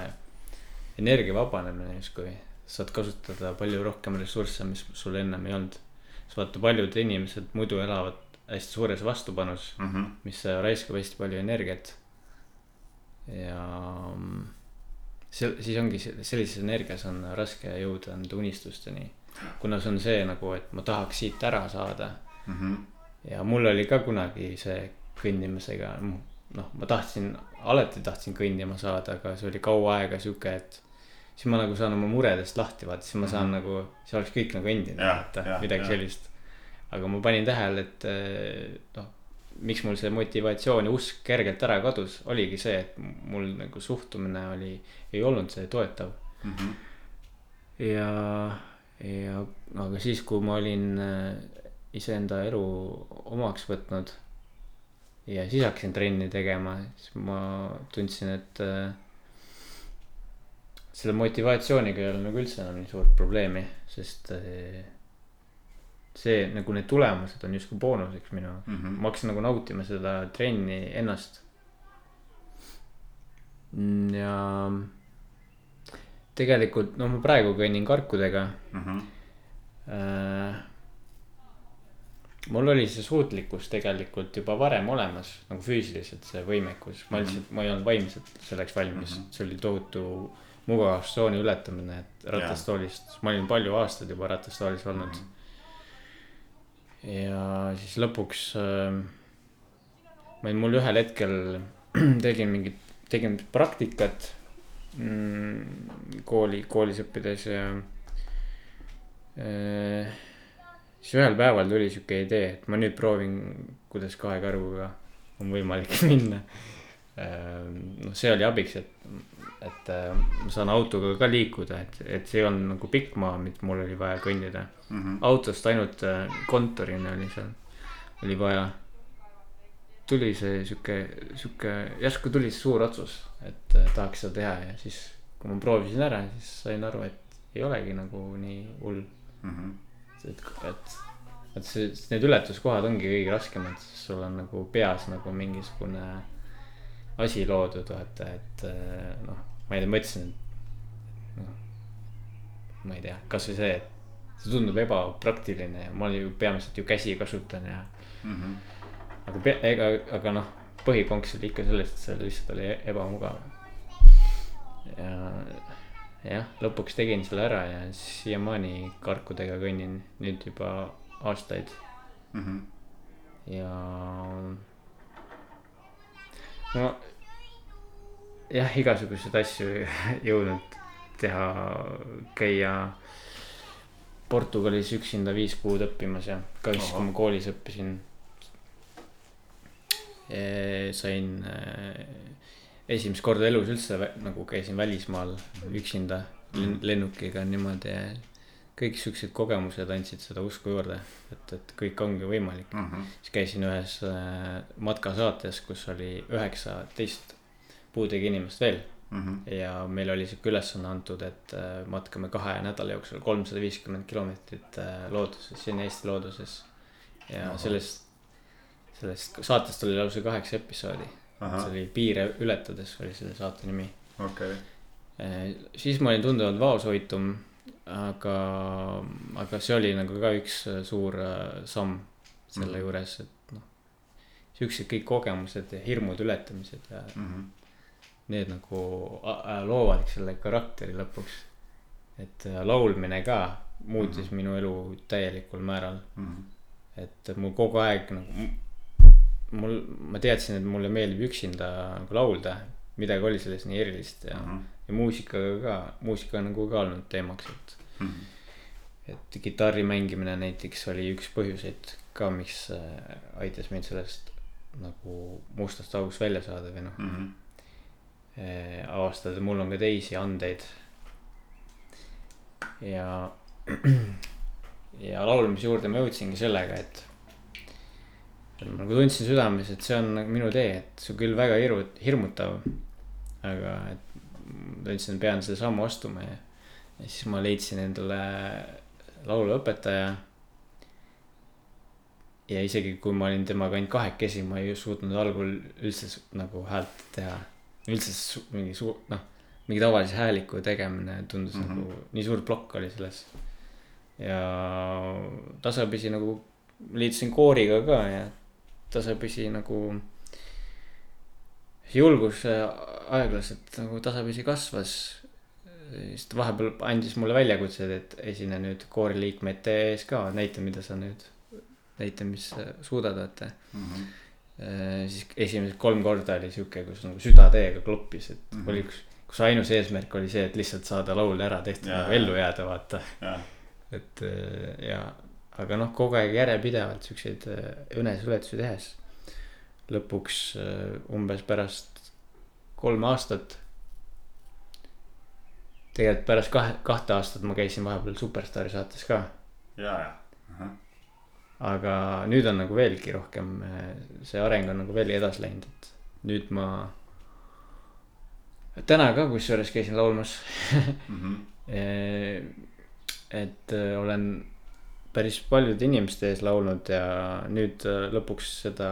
energia vabanemine justkui. saad kasutada palju rohkem ressursse, mis sul ennem ei olnud. sest vaata, paljud inimesed muidu elavad hästi suures vastupanus, Mhm. mis raiskab hästi palju energiat. ja mm, see, siis ongi se- sellises energias on raske jõuda nende unistusteni. kuna see on see nagu, et ma tahaks siit ära saada Mhm. ja mul oli ka kunagi see kõndimisega, noh, ma tahtsin, alati tahtsin kõndima saada, aga see oli kaua aega sihuke, et siis ma nagu saan oma muredest lahti vaata, siis ma saan mm -hmm. nagu, siis oleks kõik nagu endine, vaata midagi jah. sellist. aga ma panin tähele, et eh, noh, miks mul see motivatsioon ja usk kergelt ära kadus, oligi see, et mul nagu suhtumine oli, ei olnud see toetav Mhm. ja, ja aga siis, kui ma olin äh, iseenda elu omaks võtnud ja siis hakkasin trenni tegema, siis ma tundsin, et äh, selle motivatsiooniga ei ole nagu üldse enam nii suurt probleemi, sest äh, see nagu need tulemused on justkui boonuseks minu Mhm. ma hakkasin nagu nautima seda trenni ennast. ja tegelikult noh, ma praegu kõnnin karkudega Mhm. äh,. Mul oli see suutlikkus tegelikult juba varem olemas nagu füüsiliselt see võimekus, ma lihtsalt, ma ei olnud vaimselt selleks valmis Mhm. mm, -hmm. see oli tohutu mugavustsooni ületamine, et ratastoolist, ma olin palju aastaid juba ratastoolis olnud mm. -hmm. ja siis lõpuks äh, ma olin, mul ühel hetkel tegin mingit, tegin praktikat mm, kooli, koolis õppides ja äh, siis ühel päeval tuli sihuke idee, et ma nüüd proovin, kuidas kahe karguga on võimalik minna. noh, see oli abiks, et, et äh, ma saan autoga ka liikuda, et, et see ei olnud nagu pikk maa, mida mul oli vaja kõndida. Mhm. autost ainult äh, kontorini oli seal, oli vaja. tuli see sihuke, sihuke, järsku tuli see suur otsus, et äh, tahaks seda teha ja siis, kui ma proovisin ära, siis sain aru, et ei olegi nagu nii hull Mhm. et, et, et see, need ületuskohad ongi kõige raskemad, sest sul on nagu peas nagu mingisugune asi loodud, vaata, et eh, noh, ma ei tea, ma ütlesin, et noh. ma ei tea, kasvõi see, et see tundub ebapraktiline ja ma ju peamiselt ju käsi kasutan ja. Mhm. aga pea, ega, aga noh, põhikonks oli ikka sellest, et see lihtsalt oli ebamugav. ja, jah, lõpuks tegin selle ära ja siiamaani karkudega kõnnin nüüd juba aastaid Mhm. ja. no jah, igasuguseid asju jõudnud teha, käia Portugalis üksinda viis kuud õppimas ja ka siis, kui ma koolis õppisin. sain eh, esimest korda elus üldse nagu käisin välismaal üksinda len- lennukiga niimoodi. kõik siuksed kogemused andsid seda usku juurde, et, et kõik ongi võimalik. Mhm. siis käisin ühes äh, matkasaates, kus oli üheksateist puudega inimest veel Mhm. ja meil oli sihuke ülesanne antud, et äh, matkame kahe nädala jooksul kolmsada viiskümmend kilomeetrit äh, looduses, siin Eesti looduses. ja Ahah. sellest, sellest saatest oli lausa kaheksa episoodi. See oli Piire ületades oli selle saate nimi. okei. siis ma olin tunduvalt vaoshoitum aga, aga see oli nagu ka üks äh, suur äh, samm selle mm -hmm. juures, et noh. siuksed kõik kogemused ja hirmud ületamised ja mm. -hmm. Need nagu loovad selle karakteri lõpuks. et laulmine ka muutis mm -hmm. minu elu täielikul määral mm. -hmm. et mul kogu aeg nagu, mul, ma teadsin, et mulle meeldib üksinda nagu laulda. midagi oli selles nii erilist ja mm, -hmm. ja muusikaga ka, muusika on nagu ka olnud teemaks, et mm. -hmm. et kitarri mängimine näiteks oli üks põhjuseid ka, mis äh, aitas mind sellest nagu mustast august välja saada või noh mm -hmm. avastada, mul on ka teisi andeid. ja ja laulmise juurde ma jõudsingi sellega, et. Ma nagu tundsin südames, et see on nagu minu tee, et see on küll väga hirmu-, hirmutav. aga et tundsin, et pean selle sammu astuma ja, ja siis ma leidsin endale lauluõpetaja. ja isegi kui ma olin temaga ainult kahekesi, ma ei suutnud algul üldse nagu häält teha. üldse mingi suur, noh, mingi tavalise hääliku tegemine tundus mm -hmm. nagu nii suur plokk oli selles ja tasapisi nagu liitusin kooriga ka ja tasapisi nagu julgus aeglaselt nagu tasapisi kasvas. siis ta vahepeal andis mulle väljakutseid, et esine nüüd kooriliikmete ees ka, näita, mida sa nüüd, näita, mis suudad, vaata mm. -hmm. siis esimesed kolm korda oli sihuke, kus nagu süda täiega kloppis, et mm -hmm. oli üks, kus ainus eesmärk oli see, et lihtsalt saada laul ära tehtud, nagu ellu jääda, vaata et äh, ja, aga noh, kogu aeg järjepidevalt siukseid äh, tehes. lõpuks äh, umbes pärast kolme aastat. tegelikult pärast kahe, kahte aastat ma käisin vahepeal Superstaari saates ka. ja, ja uh. -huh. aga nüüd on nagu veelgi rohkem, see areng on nagu veelgi edasi läinud, et nüüd ma. täna ka kusjuures käisin laulmas mm. -hmm et äh, olen päris paljude inimeste ees laulnud ja nüüd äh, lõpuks seda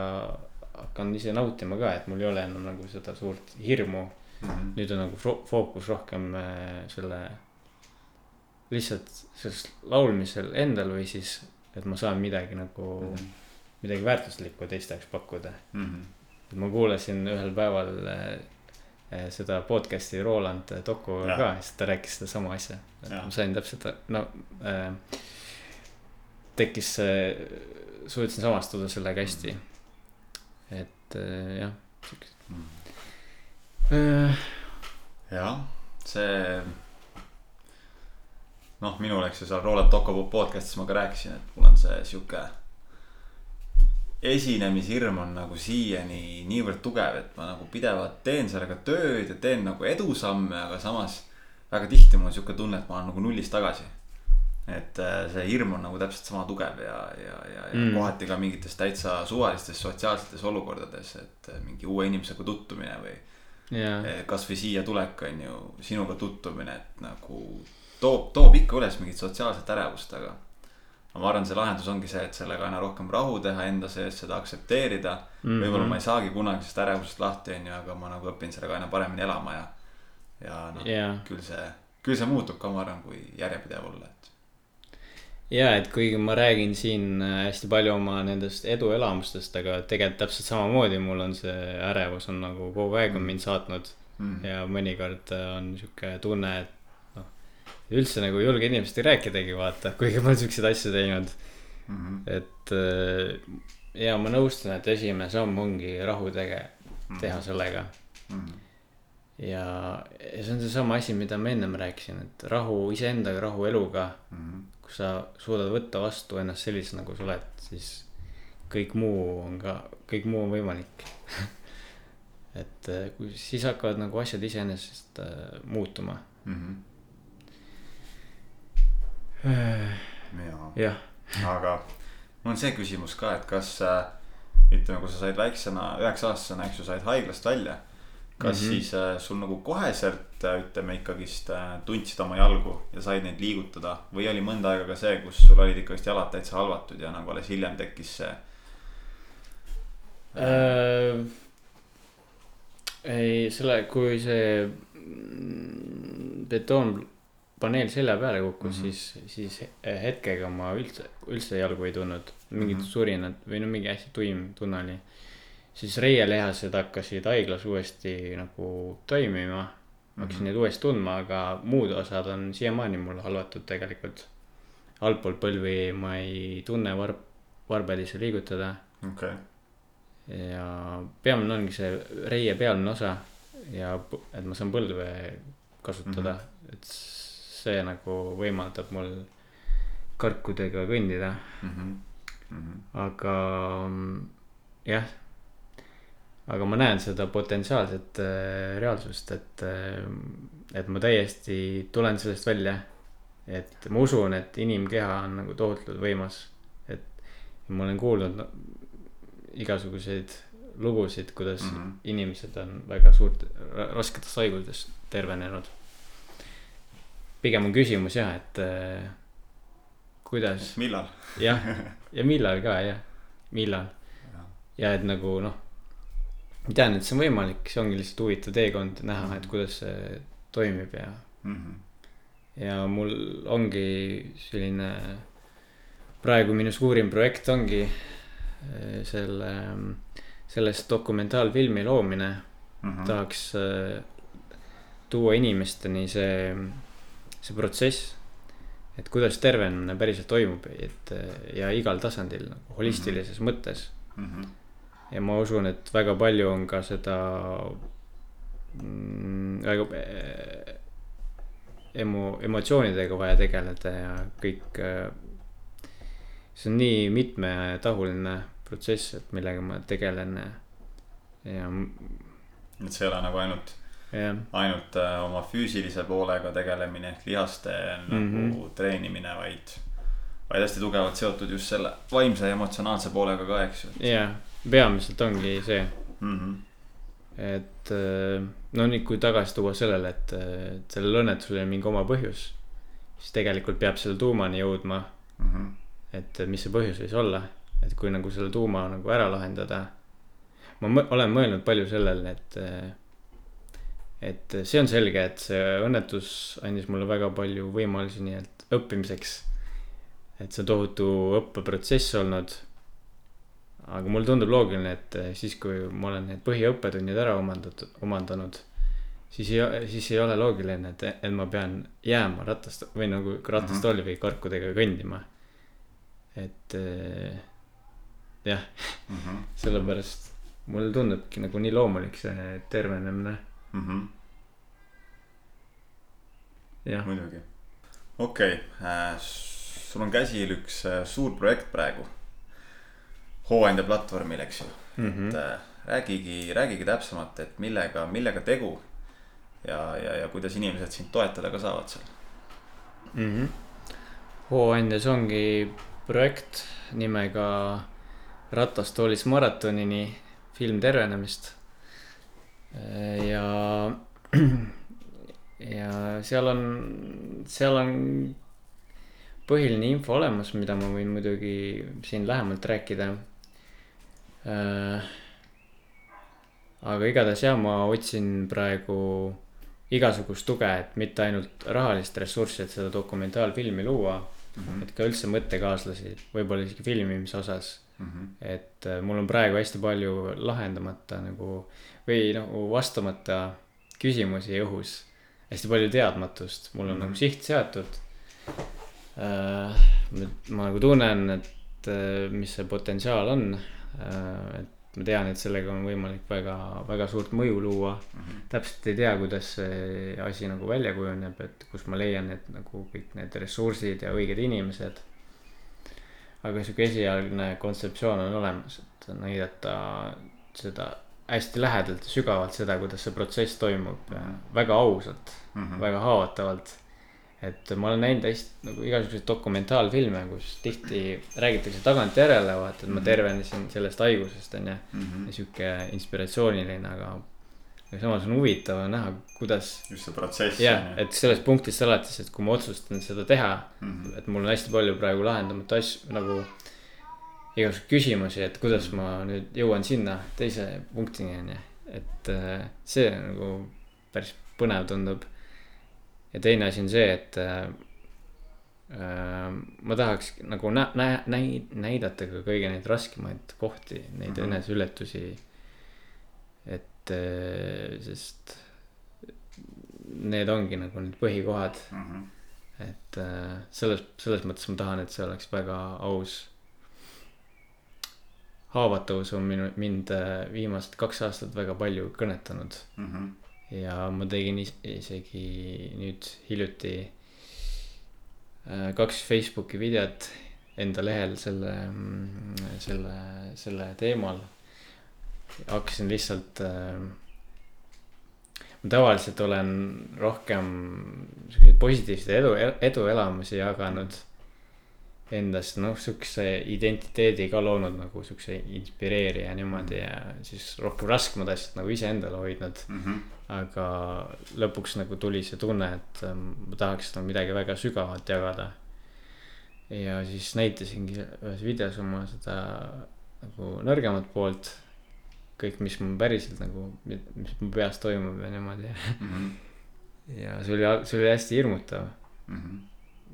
hakkan ise nautima ka, et mul ei ole enam nagu seda suurt hirmu mm. -hmm. nüüd on nagu fookus rohkem äh, selle, lihtsalt sellest laulmisel endal või siis, et ma saan midagi nagu mm, -hmm. midagi väärtuslikku teiste jaoks pakkuda mm. -hmm. ma kuulasin ühel päeval Eh, seda podcast'i Roland Toku ka siis ta rääkis sedasama asja. ma sain täpselt, no äh, tekkis see, suutsin samastuda sellega hästi. et äh, jah, siuksed mm.. Äh. jah, see. noh, minul, eks ju, seal Roland Toku podcast'is ma ka rääkisin, et mul on see sihuke esinemishirm on nagu siiani niivõrd tugev, et ma nagu pidevalt teen sellega tööd ja teen nagu edusamme, aga samas väga tihti mul on sihuke tunne, et ma olen nagu nullist tagasi. Et äh, see hirm on nagu täpselt sama tugev ja, ja, ja, ja mm. kohati ka mingites täitsa suvalistes sotsiaalsetes olukordades, et äh, mingi uue inimesega tutvumine või yeah.. kasvõi siia tulek on ju, sinuga tutvumine, et nagu toob, toob ikka üles mingit sotsiaalset ärevust, aga ma arvan, see lahendus ongi see, et sellega aina rohkem rahu teha enda sees, seda aktsepteerida mm -hmm.. võib-olla ma ei saagi kunagi sellest ärevusest lahti, on ju, aga ma nagu õpin sellega aina paremini elama ja. ja noh yeah., küll see, küll see muutub ka, ma arvan, kui järjepidev olla. Ja, et kuigi ma räägin siin äh, hästi palju oma nendest eduelamustest, aga tegelikult täpselt samamoodi mul on see ärevus on nagu kogu aeg on mind saatnud mm. -hmm. ja mõnikord äh, on sihuke tunne, et üldse nagu ei julge inimestega rääkidagi vaata, kuigi ma olen siukseid asju teinud mm. -hmm. et äh, ja ma nõustun, et esimene samm ongi rahu tege-, teha mhm. sellega mm. -hmm. ja, ja see on seesama asi, mida ma ennem rääkisin, et rahu iseendaga, rahu eluga mm. -hmm. Kui sa suudad võtta vastu ennast sellisena, nagu sa oled, siis kõik muu on ka, kõik muu on võimalik et äh, kui siis hakkavad nagu asjad iseenesest äh, muutuma mm. -hmm jah. aga mul on see küsimus ka, et kas äh, ütleme, kui sa said väiksena, üheksa aastasena, eks ju, said haiglast välja. Kas mm -hmm. siis äh, sul nagu koheselt äh, ütleme ikkagist äh, tundsid oma jalgu ja said neid liigutada või oli mõnda aega ka see, kus sul olid ikkagist jalad täitsa halvatud ja nagu alles hiljem tekkis see äh,? ei, selle, kui see mm, betoon paneel selja peale kukkus mm. -hmm. siis, siis hetkega ma üldse, üldse jalgu ei tundnud. mingid mm. -hmm. surinad või no mingi hästi tuim tunne oli. Siis reielihased hakkasid haiglas uuesti nagu toimima. ma hakkasin Mhm. neid uuesti tundma, aga muud osad on siiamaani mul halvatud tegelikult. altpoolt põlvi ma ei tunne varb, varbelisse liigutada okei, ja peamine ongi see reie pealne osa ja et ma saan põlve kasutada mm, -hmm. et see nagu võimaldab mul karkudega kõndida, aga mm, jah. Aga ma näen seda potentsiaalset äh, reaalsust, et, et ma täiesti tulen sellest välja. et ma usun, et inimkeha on nagu tohutult võimas, et ma olen kuulnud igasuguseid lugusid, kuidas mm. -hmm. inimesed on väga suurt, rasketest haigustest tervenenud. pigem on küsimus jah, et äh, kuidas, millal? jah, ja millal ka jah, millal ja et nagu noh. Ma tean, et see on võimalik, see ongi lihtsalt huvitav teekond näha, et kuidas see toimib ja, Mhm. ja mul ongi selline. praegu minu suurim projekt ongi äh, selle, sellest dokumentaalfilmi loomine Mhm. tahaks äh, tuua inimesteni see, see protsess. et kuidas tervenemine päriselt toimub, et äh, ja igal tasandil nagu holistilises mm -hmm. mõttes. Mhm. Ja ma usun, et väga palju on ka seda mm, väga äh, emo-, emotsioonidega vaja tegeleda ja kõik. see on nii mitmetahuline protsess, et millega ma tegelen ja, et see ei ole nagu ainult, jah ainult äh, oma füüsilise poolega tegelemine ehk lihaste nagu mm. -hmm. treenimine, vaid, vaid hästi tugevalt seotud just selle vaimse ja emotsionaalse poolega ka, eks ju jaa, peamiselt ongi see, mm. -hmm. et äh, no nüüd, kui tagasi tuua sellele, et äh, et sellel õnnetusel oli mingi oma põhjus. siis tegelikult peab selle tuumani jõudma, Mm -hmm. et mis see põhjus võis olla, et kui nagu selle tuuma nagu ära lahendada. ma mõ- olen mõelnud palju sellele, et, et see on selge, et see õnnetus andis mulle väga palju võimalusi nii-öelda õppimiseks. et see on tohutu õppeprotsess olnud. Aga mulle tundub loogiline, et siis, kui ma olen need põhiõppetunnid ära omandatud, omandanud, siis ei, siis ei ole loogiline, et, et ma pean jääma ratast või nagu ratastolli või karkudega kõndima. et eh, jah, Mm -hmm. sellepärast mulle tundubki nagu nii loomulik see tervenemine, Mm -hmm. jah. muidugi. okei okay., sul on käsil üks äh, suur projekt praegu. Hooandja platvormil, eks ju Mm et -hmm. äh, räägigi, räägigi täpsemalt, et millega, millega tegu. ja, ja, ja kuidas inimesed sind toetada ka saavad seal. mm. -hmm. hooandjas ongi projekt nimega Ratast toolis maratonini film tervenemist. ja, ja seal on, seal on põhiline info olemas, mida ma võin muidugi siin lähemalt rääkida. Aga igatahes jah, ma otsin praegu igasugust tuge, et mitte ainult rahalist ressurssi, et seda dokumentaalfilmi luua mm, -hmm. et ka üldse mõttekaaslasi, võib-olla isegi filmimise osas. et äh, mul on praegu hästi palju lahendamata nagu või nagu vastamata küsimusi õhus. hästi palju teadmatust, mul on Mhm. nagu siht seatud. ma nagu tunnen, et äh, mis see potentsiaal on. Et ma tean, et sellega on võimalik väga, väga suurt mõju luua täpselt ei tea, kuidas see asi nagu välja kujuneb, et kus ma leian need nagu kõik need ressursid ja õiged inimesed. aga sihuke esialgne kontseptsioon on olemas, et näidata seda hästi lähedalt ja sügavalt seda, kuidas see protsess toimub Mhm. väga ausalt Mm -hmm. väga haavatavalt. Et ma olen näinud hästi nagu igasuguseid dokumentaalfilme, kus tihti räägitakse tagantjärele, vaata, et ma Mhm. tervenesin sellest haigusest, onju. Mhm. ja sihuke inspiratsiooniline, aga, aga samas on huvitav näha, kuidas. just see protsess. jah, et sellest punktist alates, et kui ma otsustan seda teha, Mhm. et mul on hästi palju praegu lahendamata asju nagu. igasuguseid küsimusi, et kuidas ma nüüd jõuan sinna teise punktini onju, et äh, see nagu päris põnev tundub. Ja teine asi on see, et äh, äh, ma tahaks nagu nä-, nä-, näi-, näidata ka kõige neid raskemaid kohti, neid mm -hmm. eneseületusi. et äh, sest need ongi nagu need põhikohad mm. -hmm. et äh, selles, selles mõttes ma tahan, et see oleks väga aus. haavatavus on minu, mind viimased kaks aastat väga palju kõnetanud mm. -hmm. Ja ma tegin is isegi nüüd hiljuti äh, kaks Facebooki videot enda lehel selle, mm, selle, selle teemal. hakkasin lihtsalt äh, ma tavaliselt olen rohkem siukseid positiivseid edu, eduelamusi jaganud. Endast noh, siukse identiteedi ka loonud nagu siukse inspireerija niimoodi ja siis rohkem raskemad asjad nagu iseendale hoidnud mm. -hmm. Aga lõpuks nagu tuli see tunne, et ähm, ma tahaks nagu midagi väga sügavat jagada. ja siis näitasingi ühes videos oma seda nagu nõrgemat poolt kõik, mis mul päriselt nagu, mis mu peas toimub ja niimoodi mm. -hmm. ja see oli, see oli hästi hirmutav mm. -hmm.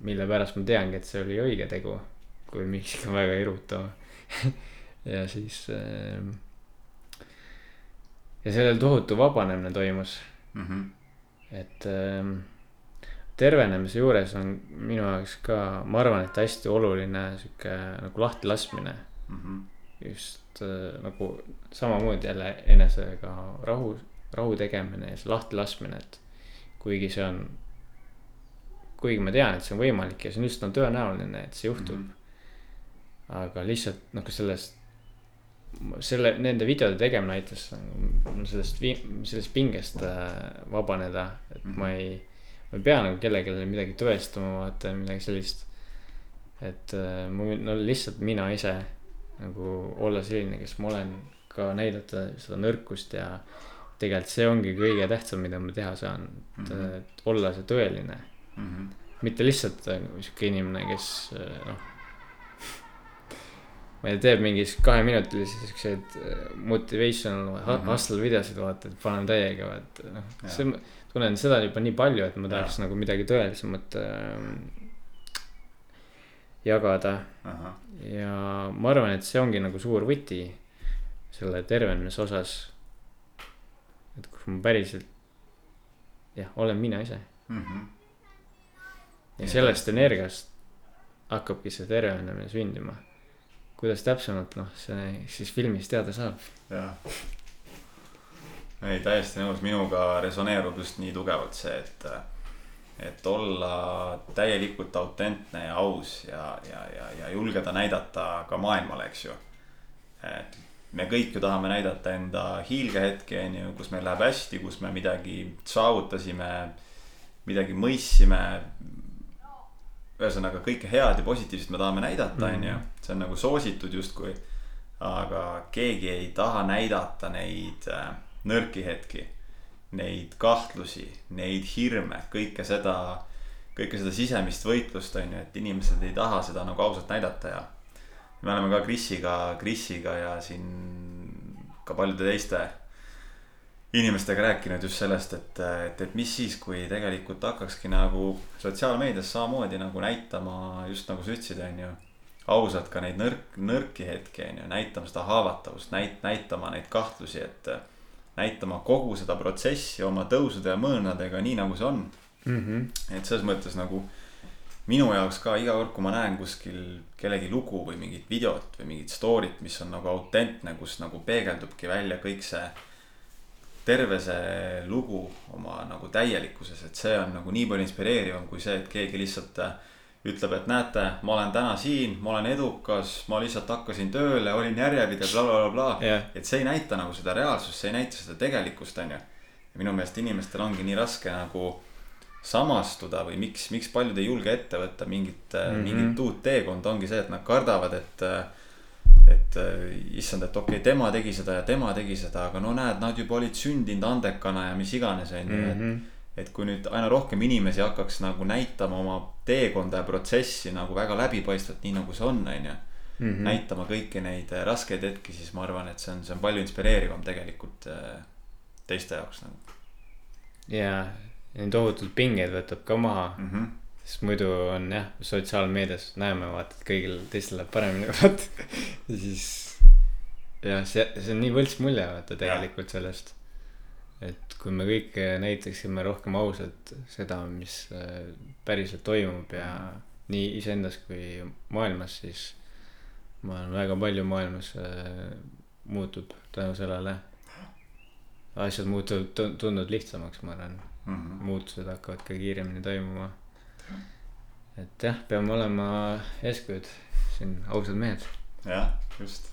mille pärast ma teangi, et see oli õige tegu, kui miski on väga hirmutav ja siis äh,. Ja sellel tohutu vabanemine toimus mm. -hmm. et äh, tervenemise juures on minu jaoks ka, ma arvan, et hästi oluline sihuke nagu lahtilaskmine mm. -hmm. just äh, nagu samamoodi jälle enesega rahu, rahu tegemine ja see lahtilaskmine, et kuigi see on. kuigi ma tean, et see on võimalik ja see on üsna tõenäoline, et see juhtub mm. -hmm. aga lihtsalt nagu sellest, selle, nende videode tegemine aitas nagu sellest, sellest pingest äh, vabaneda, et ma ei. ma ei pea nagu kellelegi midagi tõestama, vaata midagi sellist. et äh, mul no lihtsalt mina ise nagu olla selline, kes ma olen, ka näidata seda nõrkust ja tegelikult see ongi kõige tähtsam, mida ma teha saan, et mm, -hmm. olla see tõeline mm. -hmm. mitte lihtsalt nagu sihuke inimene, kes noh. Ma ei tea, teeb mingis kaheminutilisi siukseid äh, motivational mm -hmm. hustle videosid vaata, et panen täiega, et noh, see. tunnen seda juba nii palju, et ma tahaks ja. nagu midagi tõelisemat äh, jagada. ja ma arvan, et see ongi nagu suur võti selle tervenemise osas. et kus ma päriselt, jah, olen mina ise mm. -hmm. ja sellest energiast hakkabki see tervenemine sündima. Kuidas täpsemalt, noh, see siis filmis teada saab. jah ei, täiesti nõus, minuga resoneerub just nii tugevalt see, et et olla täielikult autentne ja aus ja, ja, ja, ja julgeda näidata ka maailmale, eks ju. et me kõik ju tahame näidata enda hiilgehetki, on ju, kus meil läheb hästi, kus me midagi saavutasime, midagi mõistsime. Ühesõnaga kõike head ja positiivset me tahame näidata, on ju, mhm. see on nagu soositud justkui. aga keegi ei taha näidata neid äh, nõrki hetki neid kahtlusi, neid hirme, kõike seda, kõike seda sisemist võitlust, on ju, et inimesed ei taha seda nagu ausalt näidata ja. me oleme ka Krisiga, Krisiga ja siin ka paljude teiste inimestega rääkinud just sellest, et, et, et mis siis, kui tegelikult hakkakski nagu sotsiaalmeedias samamoodi nagu näitama, just nagu sa ütlesid, on ju. ausalt ka neid nõrk, nõrki hetki, on ju, näitama seda haavatavust, näit-, näitama neid kahtlusi, et näitama kogu seda protsessi oma tõusude ja mõõnadega, nii nagu see on mm. -hmm. et selles mõttes nagu minu jaoks ka iga kord, kui ma näen kuskil kellegi lugu või mingit videot või mingit story't, mis on nagu autentne, kus nagu peegeldubki välja kõik see. Terve see lugu oma nagu täielikkuses, et see on nagu nii palju inspireerivam kui see, et keegi lihtsalt äh, ütleb, et näete, ma olen täna siin, ma olen edukas, ma lihtsalt hakkasin tööle, olin järjepidev bla, bla, blablabla yeah.. et see ei näita nagu seda reaalsust, see ei näita seda tegelikkust, on ju. minu meelest inimestel ongi nii raske nagu samastuda või miks, miks paljud ei julge ette võtta mingit mm, -hmm. mingit uut teekonda, ongi see, et nad kardavad, et. Et issand, et okei okay,, tema tegi seda ja tema tegi seda, aga no näed, nad juba olid sündinud andekana ja mis iganes, on ju, et mhm et kui nüüd aina rohkem inimesi hakkaks nagu näitama oma teekonda ja protsessi nagu väga läbipaistvalt, nii nagu see on, on ju. Mhm. näitama kõiki neid äh, raskeid hetki, siis ma arvan, et see on, see on palju inspireerivam tegelikult äh, teiste jaoks nagu. ja, nii tohutult pingeid võtab ka maha mm. -hmm. Sest muidu on jah, sotsiaalmeedias näeme vaata, et kõigil teistel läheb paremini, vaata. ja siis jah, see, see on nii võlts mulje vaata tegelikult sellest. et kui me kõik näitaksime rohkem ausalt seda, mis äh, päriselt toimub ja nii iseendas kui maailmas, siis ma arvan, väga palju maailmas äh, muutub tänu sellele. asjad muutuvad, tunduvad lihtsamaks, ma arvan Mm -hmm. muutused hakkavad ka kiiremini toimuma. Et jah, peame olema eeskujud, siin ausad mehed. jah, just.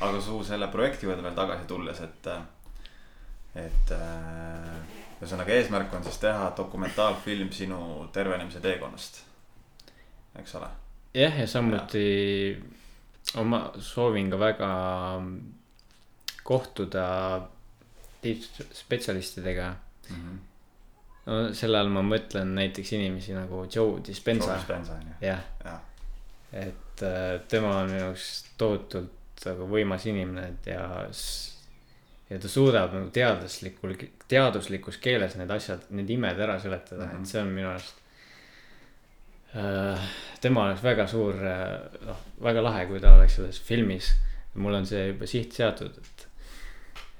aga su selle projekti juurde veel tagasi tulles, et, et äh, ühesõnaga eesmärk on siis teha dokumentaalfilm sinu tervenemise teekonnast, eks ole jah, ja samuti ma soovin ka väga kohtuda tippspetsialistidega. mm. -hmm. No selle all ma mõtlen näiteks inimesi nagu Joe Dispenza, Dispenza on ju, jah, jah, et äh, tema on minu jaoks tohutult nagu võimas inimene ja ja ta suudab nagu teaduslikul, teaduslikus keeles need asjad, need imed ära seletada mm, -hmm. Mhm. et see on minu arust äh,. tema oleks väga suur, noh, väga lahe, kui ta oleks selles filmis. mul on see juba siht seatud, et,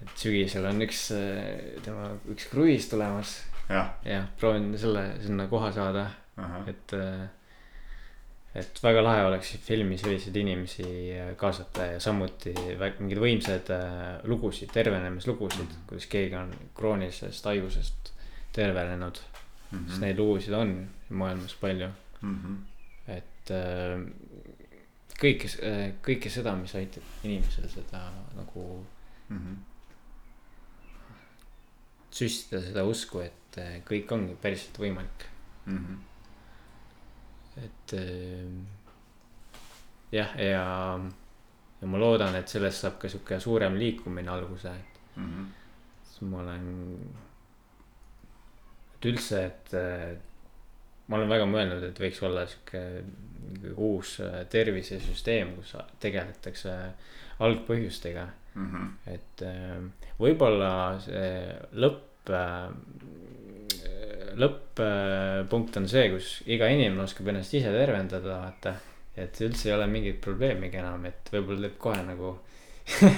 et sügisel on üks äh, tema üks kruiis tulemas jah, ja proovin selle sinna koha saada ahah, et, et väga lahe oleks filmi selliseid inimesi kaasata ja samuti mingeid võimsaid äh, lugusid, tervenemislugusid mm. -hmm. kuidas keegi on kroonilisest haigusest tervenenud mm, -hmm. sest neid lugusid on maailmas palju, Mhm. et äh, kõike, kõike seda, mis aitab inimesel seda nagu Mhm. süstida seda usku, et äh, kõik ongi päriselt võimalik. Mhm. et äh, jah, ja, ja ma loodan, et sellest saab ka sihuke suurem liikumine alguse, Mhm. siis ma olen. et üldse, et äh, ma olen väga mõelnud, et võiks olla sihuke uus tervisesüsteem, kus tegeletakse algpõhjustega, Mhm. et äh, võib-olla see lõpp, lõpp-punkt on see, kus iga inimene oskab ennast ise tervendada, vaata. et üldse ei ole mingit probleemigi enam, et võib-olla teeb kohe nagu.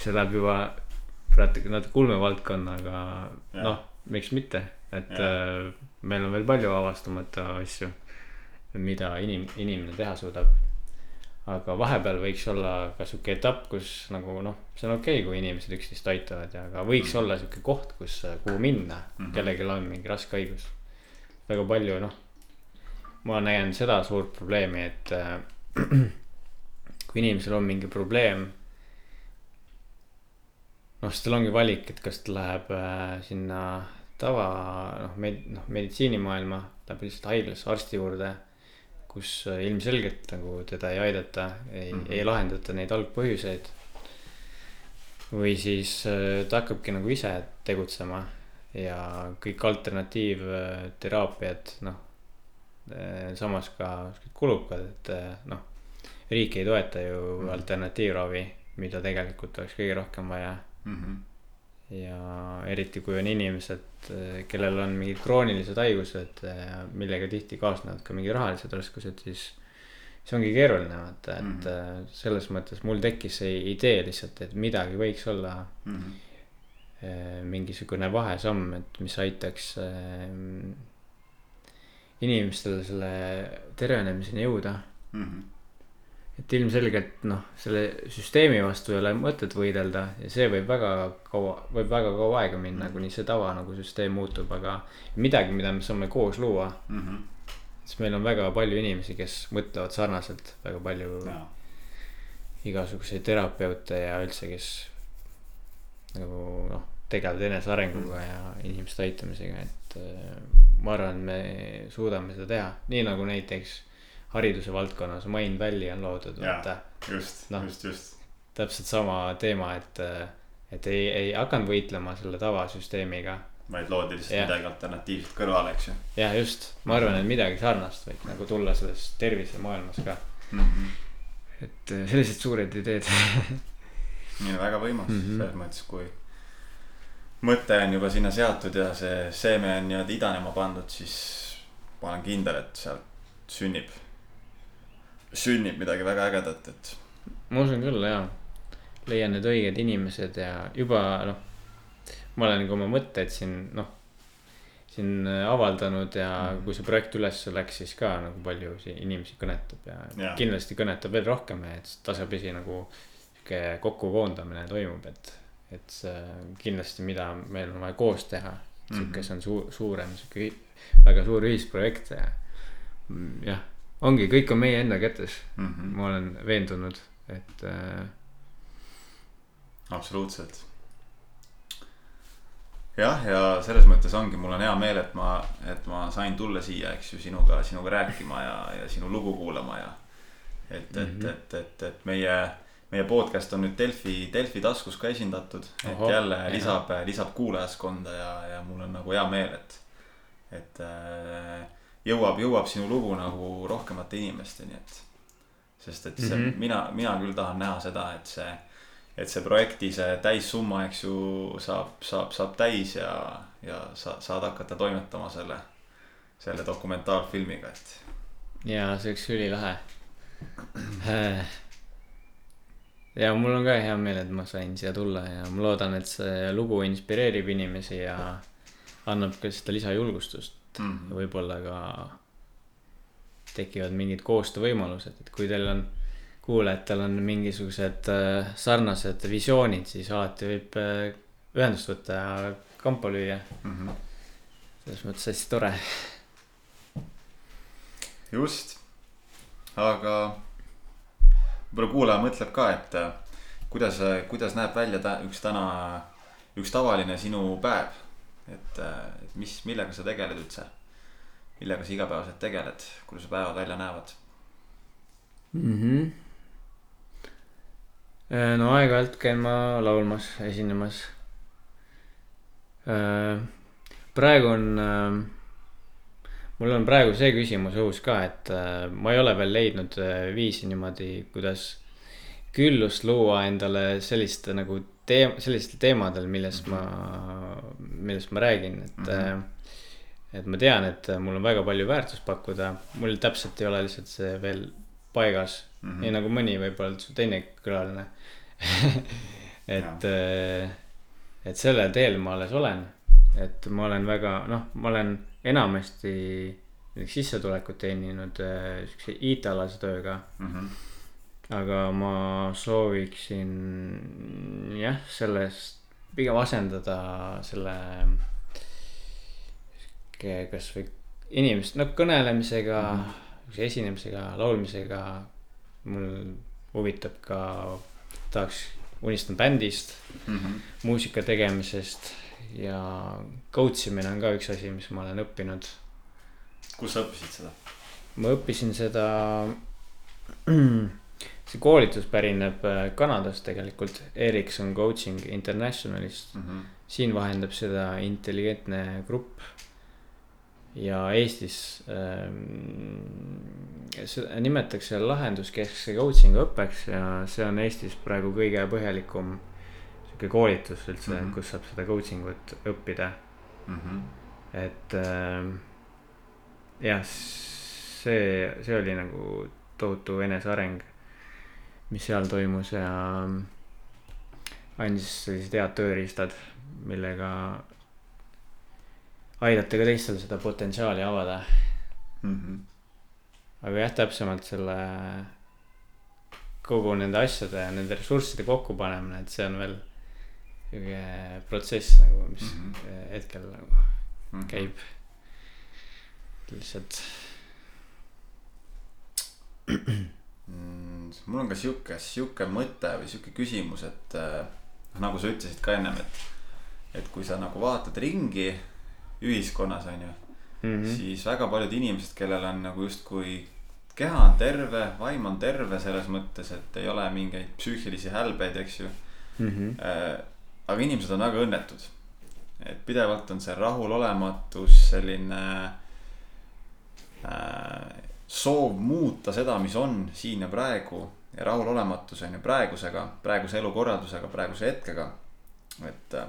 see läheb juba praegu natuke ulmevaldkonnaga, Jah. noh, miks mitte, et Jah. äh, meil on veel palju avastamata asju, mida inim-, inimene teha suudab aga vahepeal võiks olla ka sihuke etapp, kus nagu noh, see on okei okay,, kui inimesed üksteist aitavad ja, aga võiks Mhm. olla sihuke koht, kus, kuhu minna mm. -hmm., kellelgi on mingi raske haigus. väga palju noh, ma näen seda suurt probleemi, et äh, kui inimesel on mingi probleem. noh, siis tal ongi valik, et kas ta läheb äh, sinna tava noh, med-, noh meditsiinimaailma, läheb lihtsalt haiglasse arsti juurde kus äh, ilmselgelt nagu teda ei aidata, ei mm. -hmm. ei lahendata neid algpõhjuseid. või siis äh, ta hakkabki nagu ise tegutsema ja kõik alternatiivteraapiad, noh. samas ka kulukad, et äh, noh, riik ei toeta ju mm. -hmm. alternatiivravi, mida tegelikult oleks kõige rohkem vaja Mhm. Ja eriti kui on inimesed, kellel on mingid kroonilised haigused, millega tihti kaasnevad ka mingid rahalised raskused, siis. see ongi keeruline vaata, et mm. -hmm. selles mõttes mul tekkis see idee lihtsalt, et midagi võiks olla Mhm. eh, mingisugune vahesamm, et mis aitaks eh, inimestel selle tervenemiseni jõuda Mhm. Et ilmselgelt noh, selle süsteemi vastu ei ole mõtet võidelda ja see võib väga kaua, võib väga kaua aega minna Mhm. mm., kuni see tava nagu süsteem muutub, aga midagi, mida me saame koos luua. Mhm. sest meil on väga palju inimesi, kes mõtlevad sarnaselt, väga palju jaa, igasuguseid terapeute ja üldse, kes nagu noh, tegelevad enesearenguga ja inimeste aitamisega, et äh, ma arvan, me suudame seda teha, nii nagu näiteks hariduse valdkonnas Mind Valley on loodud, vaata just Noh. just, just. täpselt sama teema, et, et ei, ei hakanud võitlema selle tavasüsteemiga. vaid loodi lihtsalt Jah. midagi alternatiivset kõrvale, eks ju jah, just, ma arvan, et midagi sarnast võiks nagu tulla selles tervisemaailmas ka, mm. -hmm. et äh, sellised suured ideed. nii, väga võimas mm. -hmm. selles mõttes, kui, mõte on juba sinna seatud ja see seeme on nii-öelda idanema pandud, siis ma olen kindel, et sealt sünnib, sünnib midagi väga ägedat, et. ma usun küll jaa, leian need õiged inimesed ja juba noh, ma olen ka oma mõtteid siin noh, siin avaldanud ja mm kui see projekt üles läks, siis ka nagu paljusid inimesi kõnetab ja, ja kindlasti kõnetab veel rohkem, et tasapisi nagu sihuke kokkukoondamine toimub, et et see kindlasti, mida meil on vaja koos teha, sihuke mm -hmm. see on suur, suurem sihuke väga suur ühisprojekt ja jah, ongi, kõik on meie enda kätes mm. -hmm. ma olen veendunud, et äh.... absoluutselt. jah, ja selles mõttes ongi, mul on hea meel, et ma, et ma sain tulla siia, eks ju, sinuga, sinuga rääkima ja, ja sinu lugu kuulama ja. et mm, -hmm. et, et, et, et meie meie podcast on nüüd Delfi, Delfi taskus ka esindatud, et jälle lisab, lisab kuulajaskonda ja, ja mul on nagu hea meel, et, et äh, jõuab, jõuab sinu lugu nagu rohkemate inimesteni, et. sest et see mm, -hmm. mina, mina küll tahan näha seda, et see, et see projekti see täissumma, eks ju, saab, saab, saab täis ja, ja sa saad hakata toimetama selle, selle dokumentaalfilmiga, et. ja see oleks ülilahe äh, ja mul on ka hea meel, et ma sain siia tulla ja ma loodan, et see lugu inspireerib inimesi ja annab ka seda lisajulgustust mm -hmm. ja võib-olla ka tekivad mingid koostöövõimalused, et kui teil on, kuulajatel on mingisugused äh, sarnased visioonid, siis alati võib äh, ühendust võtta ja kampa lüüa mm. -hmm. selles mõttes hästi tore. just, aga võib-olla kuulaja mõtleb ka, et äh, kuidas, kuidas näeb välja ta, üks täna, üks tavaline sinu päev. Et, äh, et mis, millega sa tegeled üldse? millega sa igapäevaselt tegeled, kuidas su päevad välja näevad mm? -hmm. no aeg-ajalt käin ma laulmas, esinemas. praegu on mul on praegu see küsimus õhus ka, et äh, ma ei ole veel leidnud äh, viisi niimoodi, kuidas küllust luua endale selliste nagu teem-, sellistel teemadel, millest mm -hmm. ma, millest ma räägin, et mm. -hmm. et ma tean, et mul on väga palju väärtust pakkuda, mul täpselt ei ole lihtsalt see veel paigas mm. -hmm. nii nagu mõni võib-olla teine külaline et, et sellel teel ma alles olen, et ma olen väga, noh, ma olen enamasti sissetulekut teeninud äh, siukse IT-alase tööga mm. -hmm. Aga ma sooviksin jah, sellest pigem asendada selle kasvõi inimest, no kõnelemisega mm, esinemisega, laulmisega. mul huvitab ka, tahaks, unistan bändist mm, -hmm. muusika tegemisest ja coach imine on ka üks asi, mis ma olen õppinud. kus sa õppisid seda? ma õppisin seda, see koolitus pärineb äh, Kanadast tegelikult, Ericsson Coaching Internationalist mm. -hmm. siin vahendab seda intelligentne grupp. ja Eestis ähm, nimetatakse lahenduskeskse coaching'u õppeks ja see on Eestis praegu kõige põhjalikum sihuke koolitus üldse mm, -hmm. kus saab seda coaching ut õppida mm. -hmm. et äh, jah, see, see oli nagu tohutu eneseareng, mis seal toimus ja andis sellised head tööriistad, millega aidata ka teistel seda potentsiaali avada mm. -hmm. aga jah, täpsemalt selle kogu nende asjade ja nende ressursside kokkupanemine, et see on veel sihuke protsess nagu, mis mm -hmm. hetkel nagu mm -hmm. käib. lihtsalt mm,. Mul on ka sihuke, sihuke mõte või sihuke küsimus, et äh, nagu sa ütlesid ka ennem, et, et kui sa nagu vaatad ringi ühiskonnas on ju mm, -hmm. siis väga paljud inimesed, kellel on nagu justkui keha on terve, vaim on terve selles mõttes, et ei ole mingeid psüühilisi hälbeid, eks ju mm. -hmm. Äh, aga inimesed on väga õnnetud. et pidevalt on see rahulolematus, selline äh, soov muuta seda, mis on siin ja praegu. ja rahulolematus on ju praegusega, praeguse elukorraldusega, praeguse hetkega. et äh,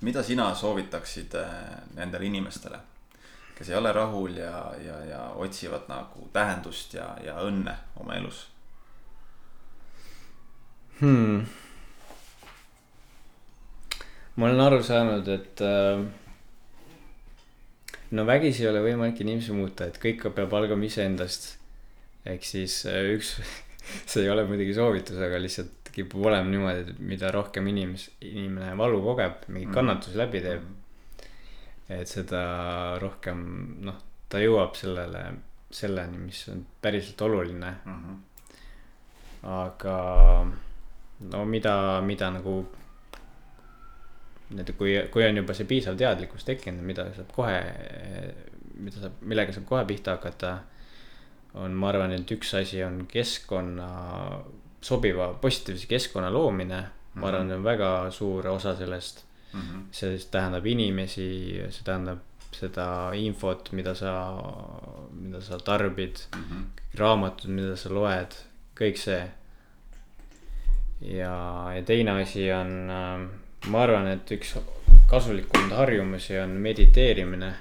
mida sina soovitaksid äh, nendele inimestele, kes ei ole rahul ja, ja, ja otsivad nagu tähendust ja, ja õnne oma elus hmm.? ma olen aru saanud, et äh, no vägisi ei ole võimalik inimesi muuta, et kõik peab algama iseendast. ehk siis äh, üks see ei ole muidugi soovitus, aga lihtsalt kipub olema niimoodi, et mida rohkem inimes-, inimene valu kogeb, mingeid mhm. kannatusi läbi teeb. et seda rohkem, noh, ta jõuab sellele, selleni, mis on päriselt oluline mm. -hmm. aga no mida, mida nagu. Et kui, kui on juba see piisav teadlikkus tekkinud, mida saab kohe, mida saab, millega saab kohe pihta hakata. on, ma arvan, et üks asi on keskkonna sobiva positiivse keskkonna loomine, ma arvan, see on väga suur osa sellest mm. -hmm. see siis tähendab inimesi, see tähendab seda infot, mida sa, mida sa tarbid mm, -hmm. raamatud, mida sa loed, kõik see. ja, ja teine asi on, ma arvan, et üks kasulikumaid harjumusi on mediteerimine,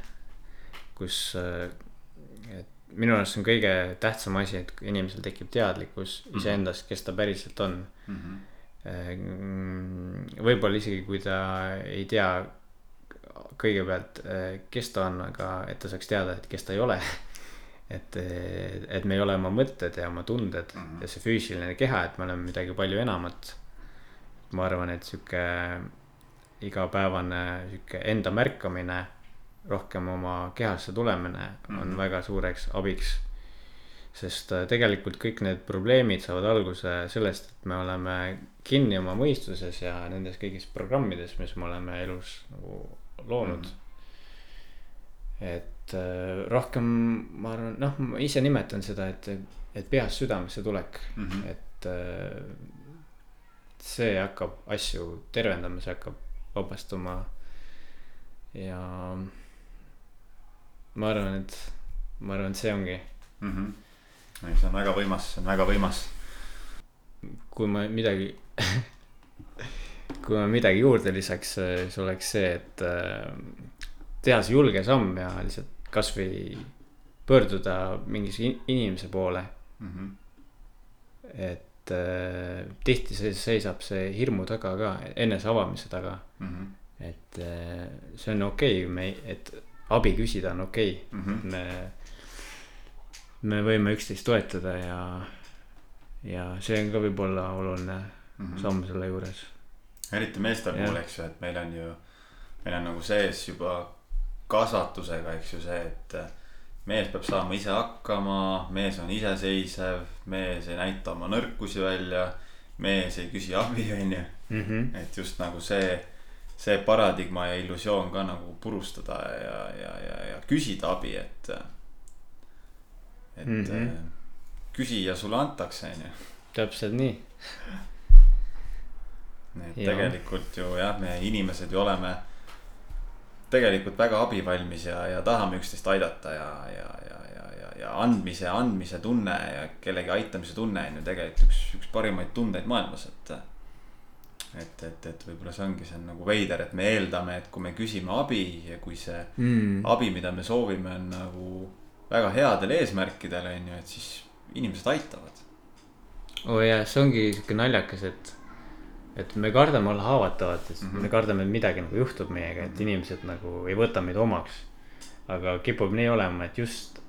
kus minu arust see on kõige tähtsam asi, et inimesel tekib teadlikkus -hmm. iseendast, kes ta päriselt on mm. -hmm. võib-olla isegi, kui ta ei tea kõigepealt, eh, kes ta on, aga et ta saaks teada, et kes ta ei ole et, et me ei ole oma mõtted ja oma tunded mm -hmm. ja see füüsiline keha, et me oleme midagi palju enamat. Ma arvan, et sihuke igapäevane sihuke enda märkamine rohkem oma kehasse tulemine on mm -hmm. väga suureks abiks. sest äh, tegelikult kõik need probleemid saavad alguse sellest, et me oleme kinni oma mõistuses ja nendes kõigis programmides, mis me oleme elus nagu loonud mm. -hmm. et äh, rohkem, ma arvan, noh, ma ise nimetan seda, et, et peast südamesse tulek mm, -hmm. et äh, see hakkab asju tervendama, see hakkab vabastuma ja ma arvan, et, ma arvan, et see ongi mm. -hmm. ei, see on väga võimas, see on väga võimas. kui ma midagi kui ma midagi juurde lisaks, siis oleks see, et äh, teha see julge samm ja lihtsalt kasvõi pöörduda mingi inimese poole mm. -hmm. et äh, tihti see seisab see hirmu taga ka, enese avamise taga mm. -hmm. et äh, see on okei okay,, me, et abi küsida on okei okay. mm, -hmm. me, me võime üksteist toetada ja, ja see on ka võib-olla oluline mm -hmm. samm selle juures. eriti meeste puhul, eks ju, et meil on ju, meil on nagu sees juba kasvatusega, eks ju, see, et mees peab saama ise hakkama, mees on iseseisev, mees ei näita oma nõrkusi välja, mees ei küsi abi, on ju. Mhm. et just nagu see see paradigma ja illusioon ka nagu purustada ja, ja, ja, ja küsida abi, et. et mm -hmm. küsi ja sulle antakse, on ju. täpselt nii. et ja. tegelikult ju jah, me inimesed ju oleme tegelikult väga abivalmis ja, ja tahame üksteist aidata ja, ja, ja, ja, ja, ja andmise, andmise tunne ja kellegi aitamise tunne on ju tegelikult üks, üks parimaid tundeid maailmas, et et, et, et võib-olla see ongi, see on nagu veider, et me eeldame, et kui me küsime abi ja kui see mm. abi, mida me soovime, on nagu väga headel eesmärkidel, on ju, et siis inimesed aitavad. oo oh jaa, see ongi sihuke naljakas, et, et me kardame olla haavatavad, et mm -hmm. me kardame, et midagi nagu juhtub meiega, et inimesed nagu ei võta meid omaks. aga kipub nii olema, et just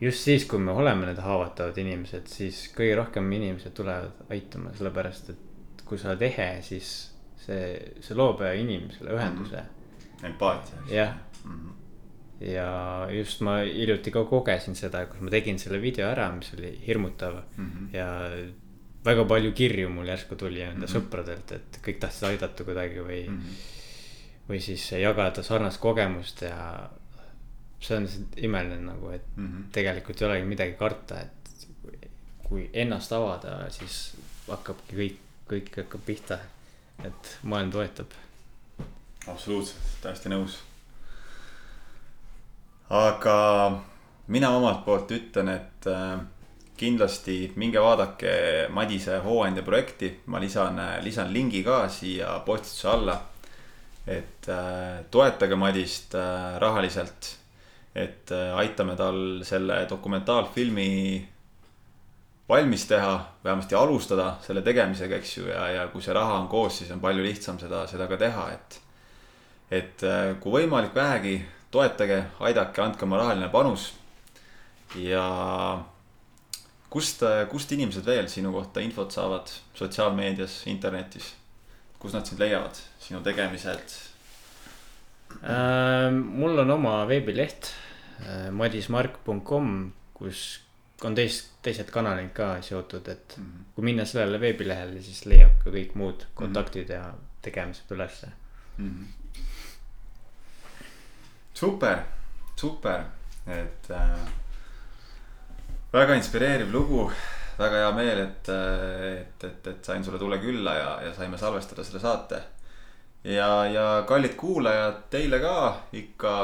just siis, kui me oleme need haavatavad inimesed, siis kõige rohkem inimesed tulevad aitama, sellepärast et kui sa oled ehe, siis see, see loob inimesele ühenduse mm. -hmm. empaatia. jah mm. -hmm. ja just ma hiljuti ka kogesin seda, kus ma tegin selle video ära, mis oli hirmutav mm -hmm. ja väga palju kirju mul järsku tuli enda mm -hmm. sõpradelt, et kõik tahtsid aidata kuidagi või mm. -hmm. või siis jagada sarnast kogemust ja see on imeline nagu, et mm -hmm. tegelikult ei olegi midagi karta, et kui ennast avada, siis hakkabki kõik kõik hakkab pihta. et maailm toetab. absoluutselt, täiesti nõus. aga mina omalt poolt ütlen, et äh, kindlasti minge vaadake Madise Hooandja projekti, ma lisan, lisan lingi ka siia postituse alla. et äh, toetage Madist äh, rahaliselt. et äh, aitame tal selle dokumentaalfilmi valmis teha, vähemasti alustada selle tegemisega, eks ju, ja, ja kui see raha on koos, siis on palju lihtsam seda, seda ka teha, et. et äh, kui võimalik vähegi, toetage, aidake, andke oma rahaline panus. ja kust, kust inimesed veel sinu kohta infot saavad sotsiaalmeedias, internetis? kus nad sind leiavad, sinu tegemised äh,? mul on oma veebileht äh, madismark.com, kus on teist, teised kanalid ka seotud, et mm -hmm. kui minna sellele veebilehele, siis leiab ka kõik muud kontaktid mm -hmm. ja tegemised ülesse mm. -hmm. super, super, et äh, väga inspireeriv lugu väga hea meel, et, et, et, et sain sulle tulla külla ja, ja saime salvestada selle saate. ja, ja kallid kuulajad, teile ka ikka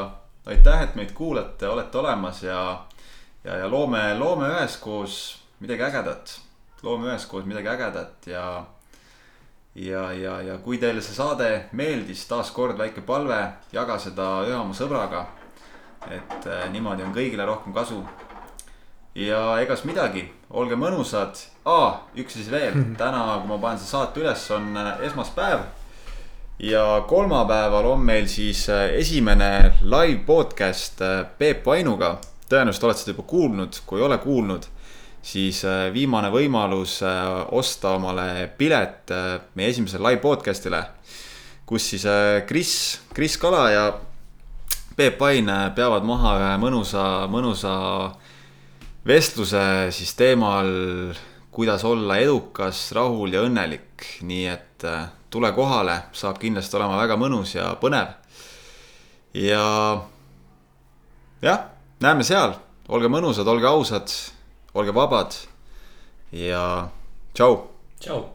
aitäh, et meid kuulate, olete olemas ja, ja, ja loome, loome üheskoos midagi ägedat. loome üheskoos midagi ägedat ja, ja, ja, ja kui teile see saade meeldis, taaskord väike palve, jaga seda ühe oma sõbraga. et eh, niimoodi on kõigile rohkem kasu ja egas midagi, olge mõnusad. aa, üks asi veel, täna, kui ma panen selle saate üles, on äh, esmaspäev. ja kolmapäeval on meil siis äh, esimene live podcast äh, Peep Vainuga. tõenäoliselt olete seda juba kuulnud, kui ei ole kuulnud, siis viimane võimalus osta omale pilet meie esimesele live podcast'ile. kus siis Kris, Kris Kala ja Peep Vain peavad maha ühe mõnusa, mõnusa vestluse siis teemal, kuidas olla edukas, rahul ja õnnelik, nii et äh, tule kohale, saab kindlasti olema väga mõnus ja põnev. ja jah, näeme seal, olge mõnusad, olge ausad, olge vabad ja tšau. tšau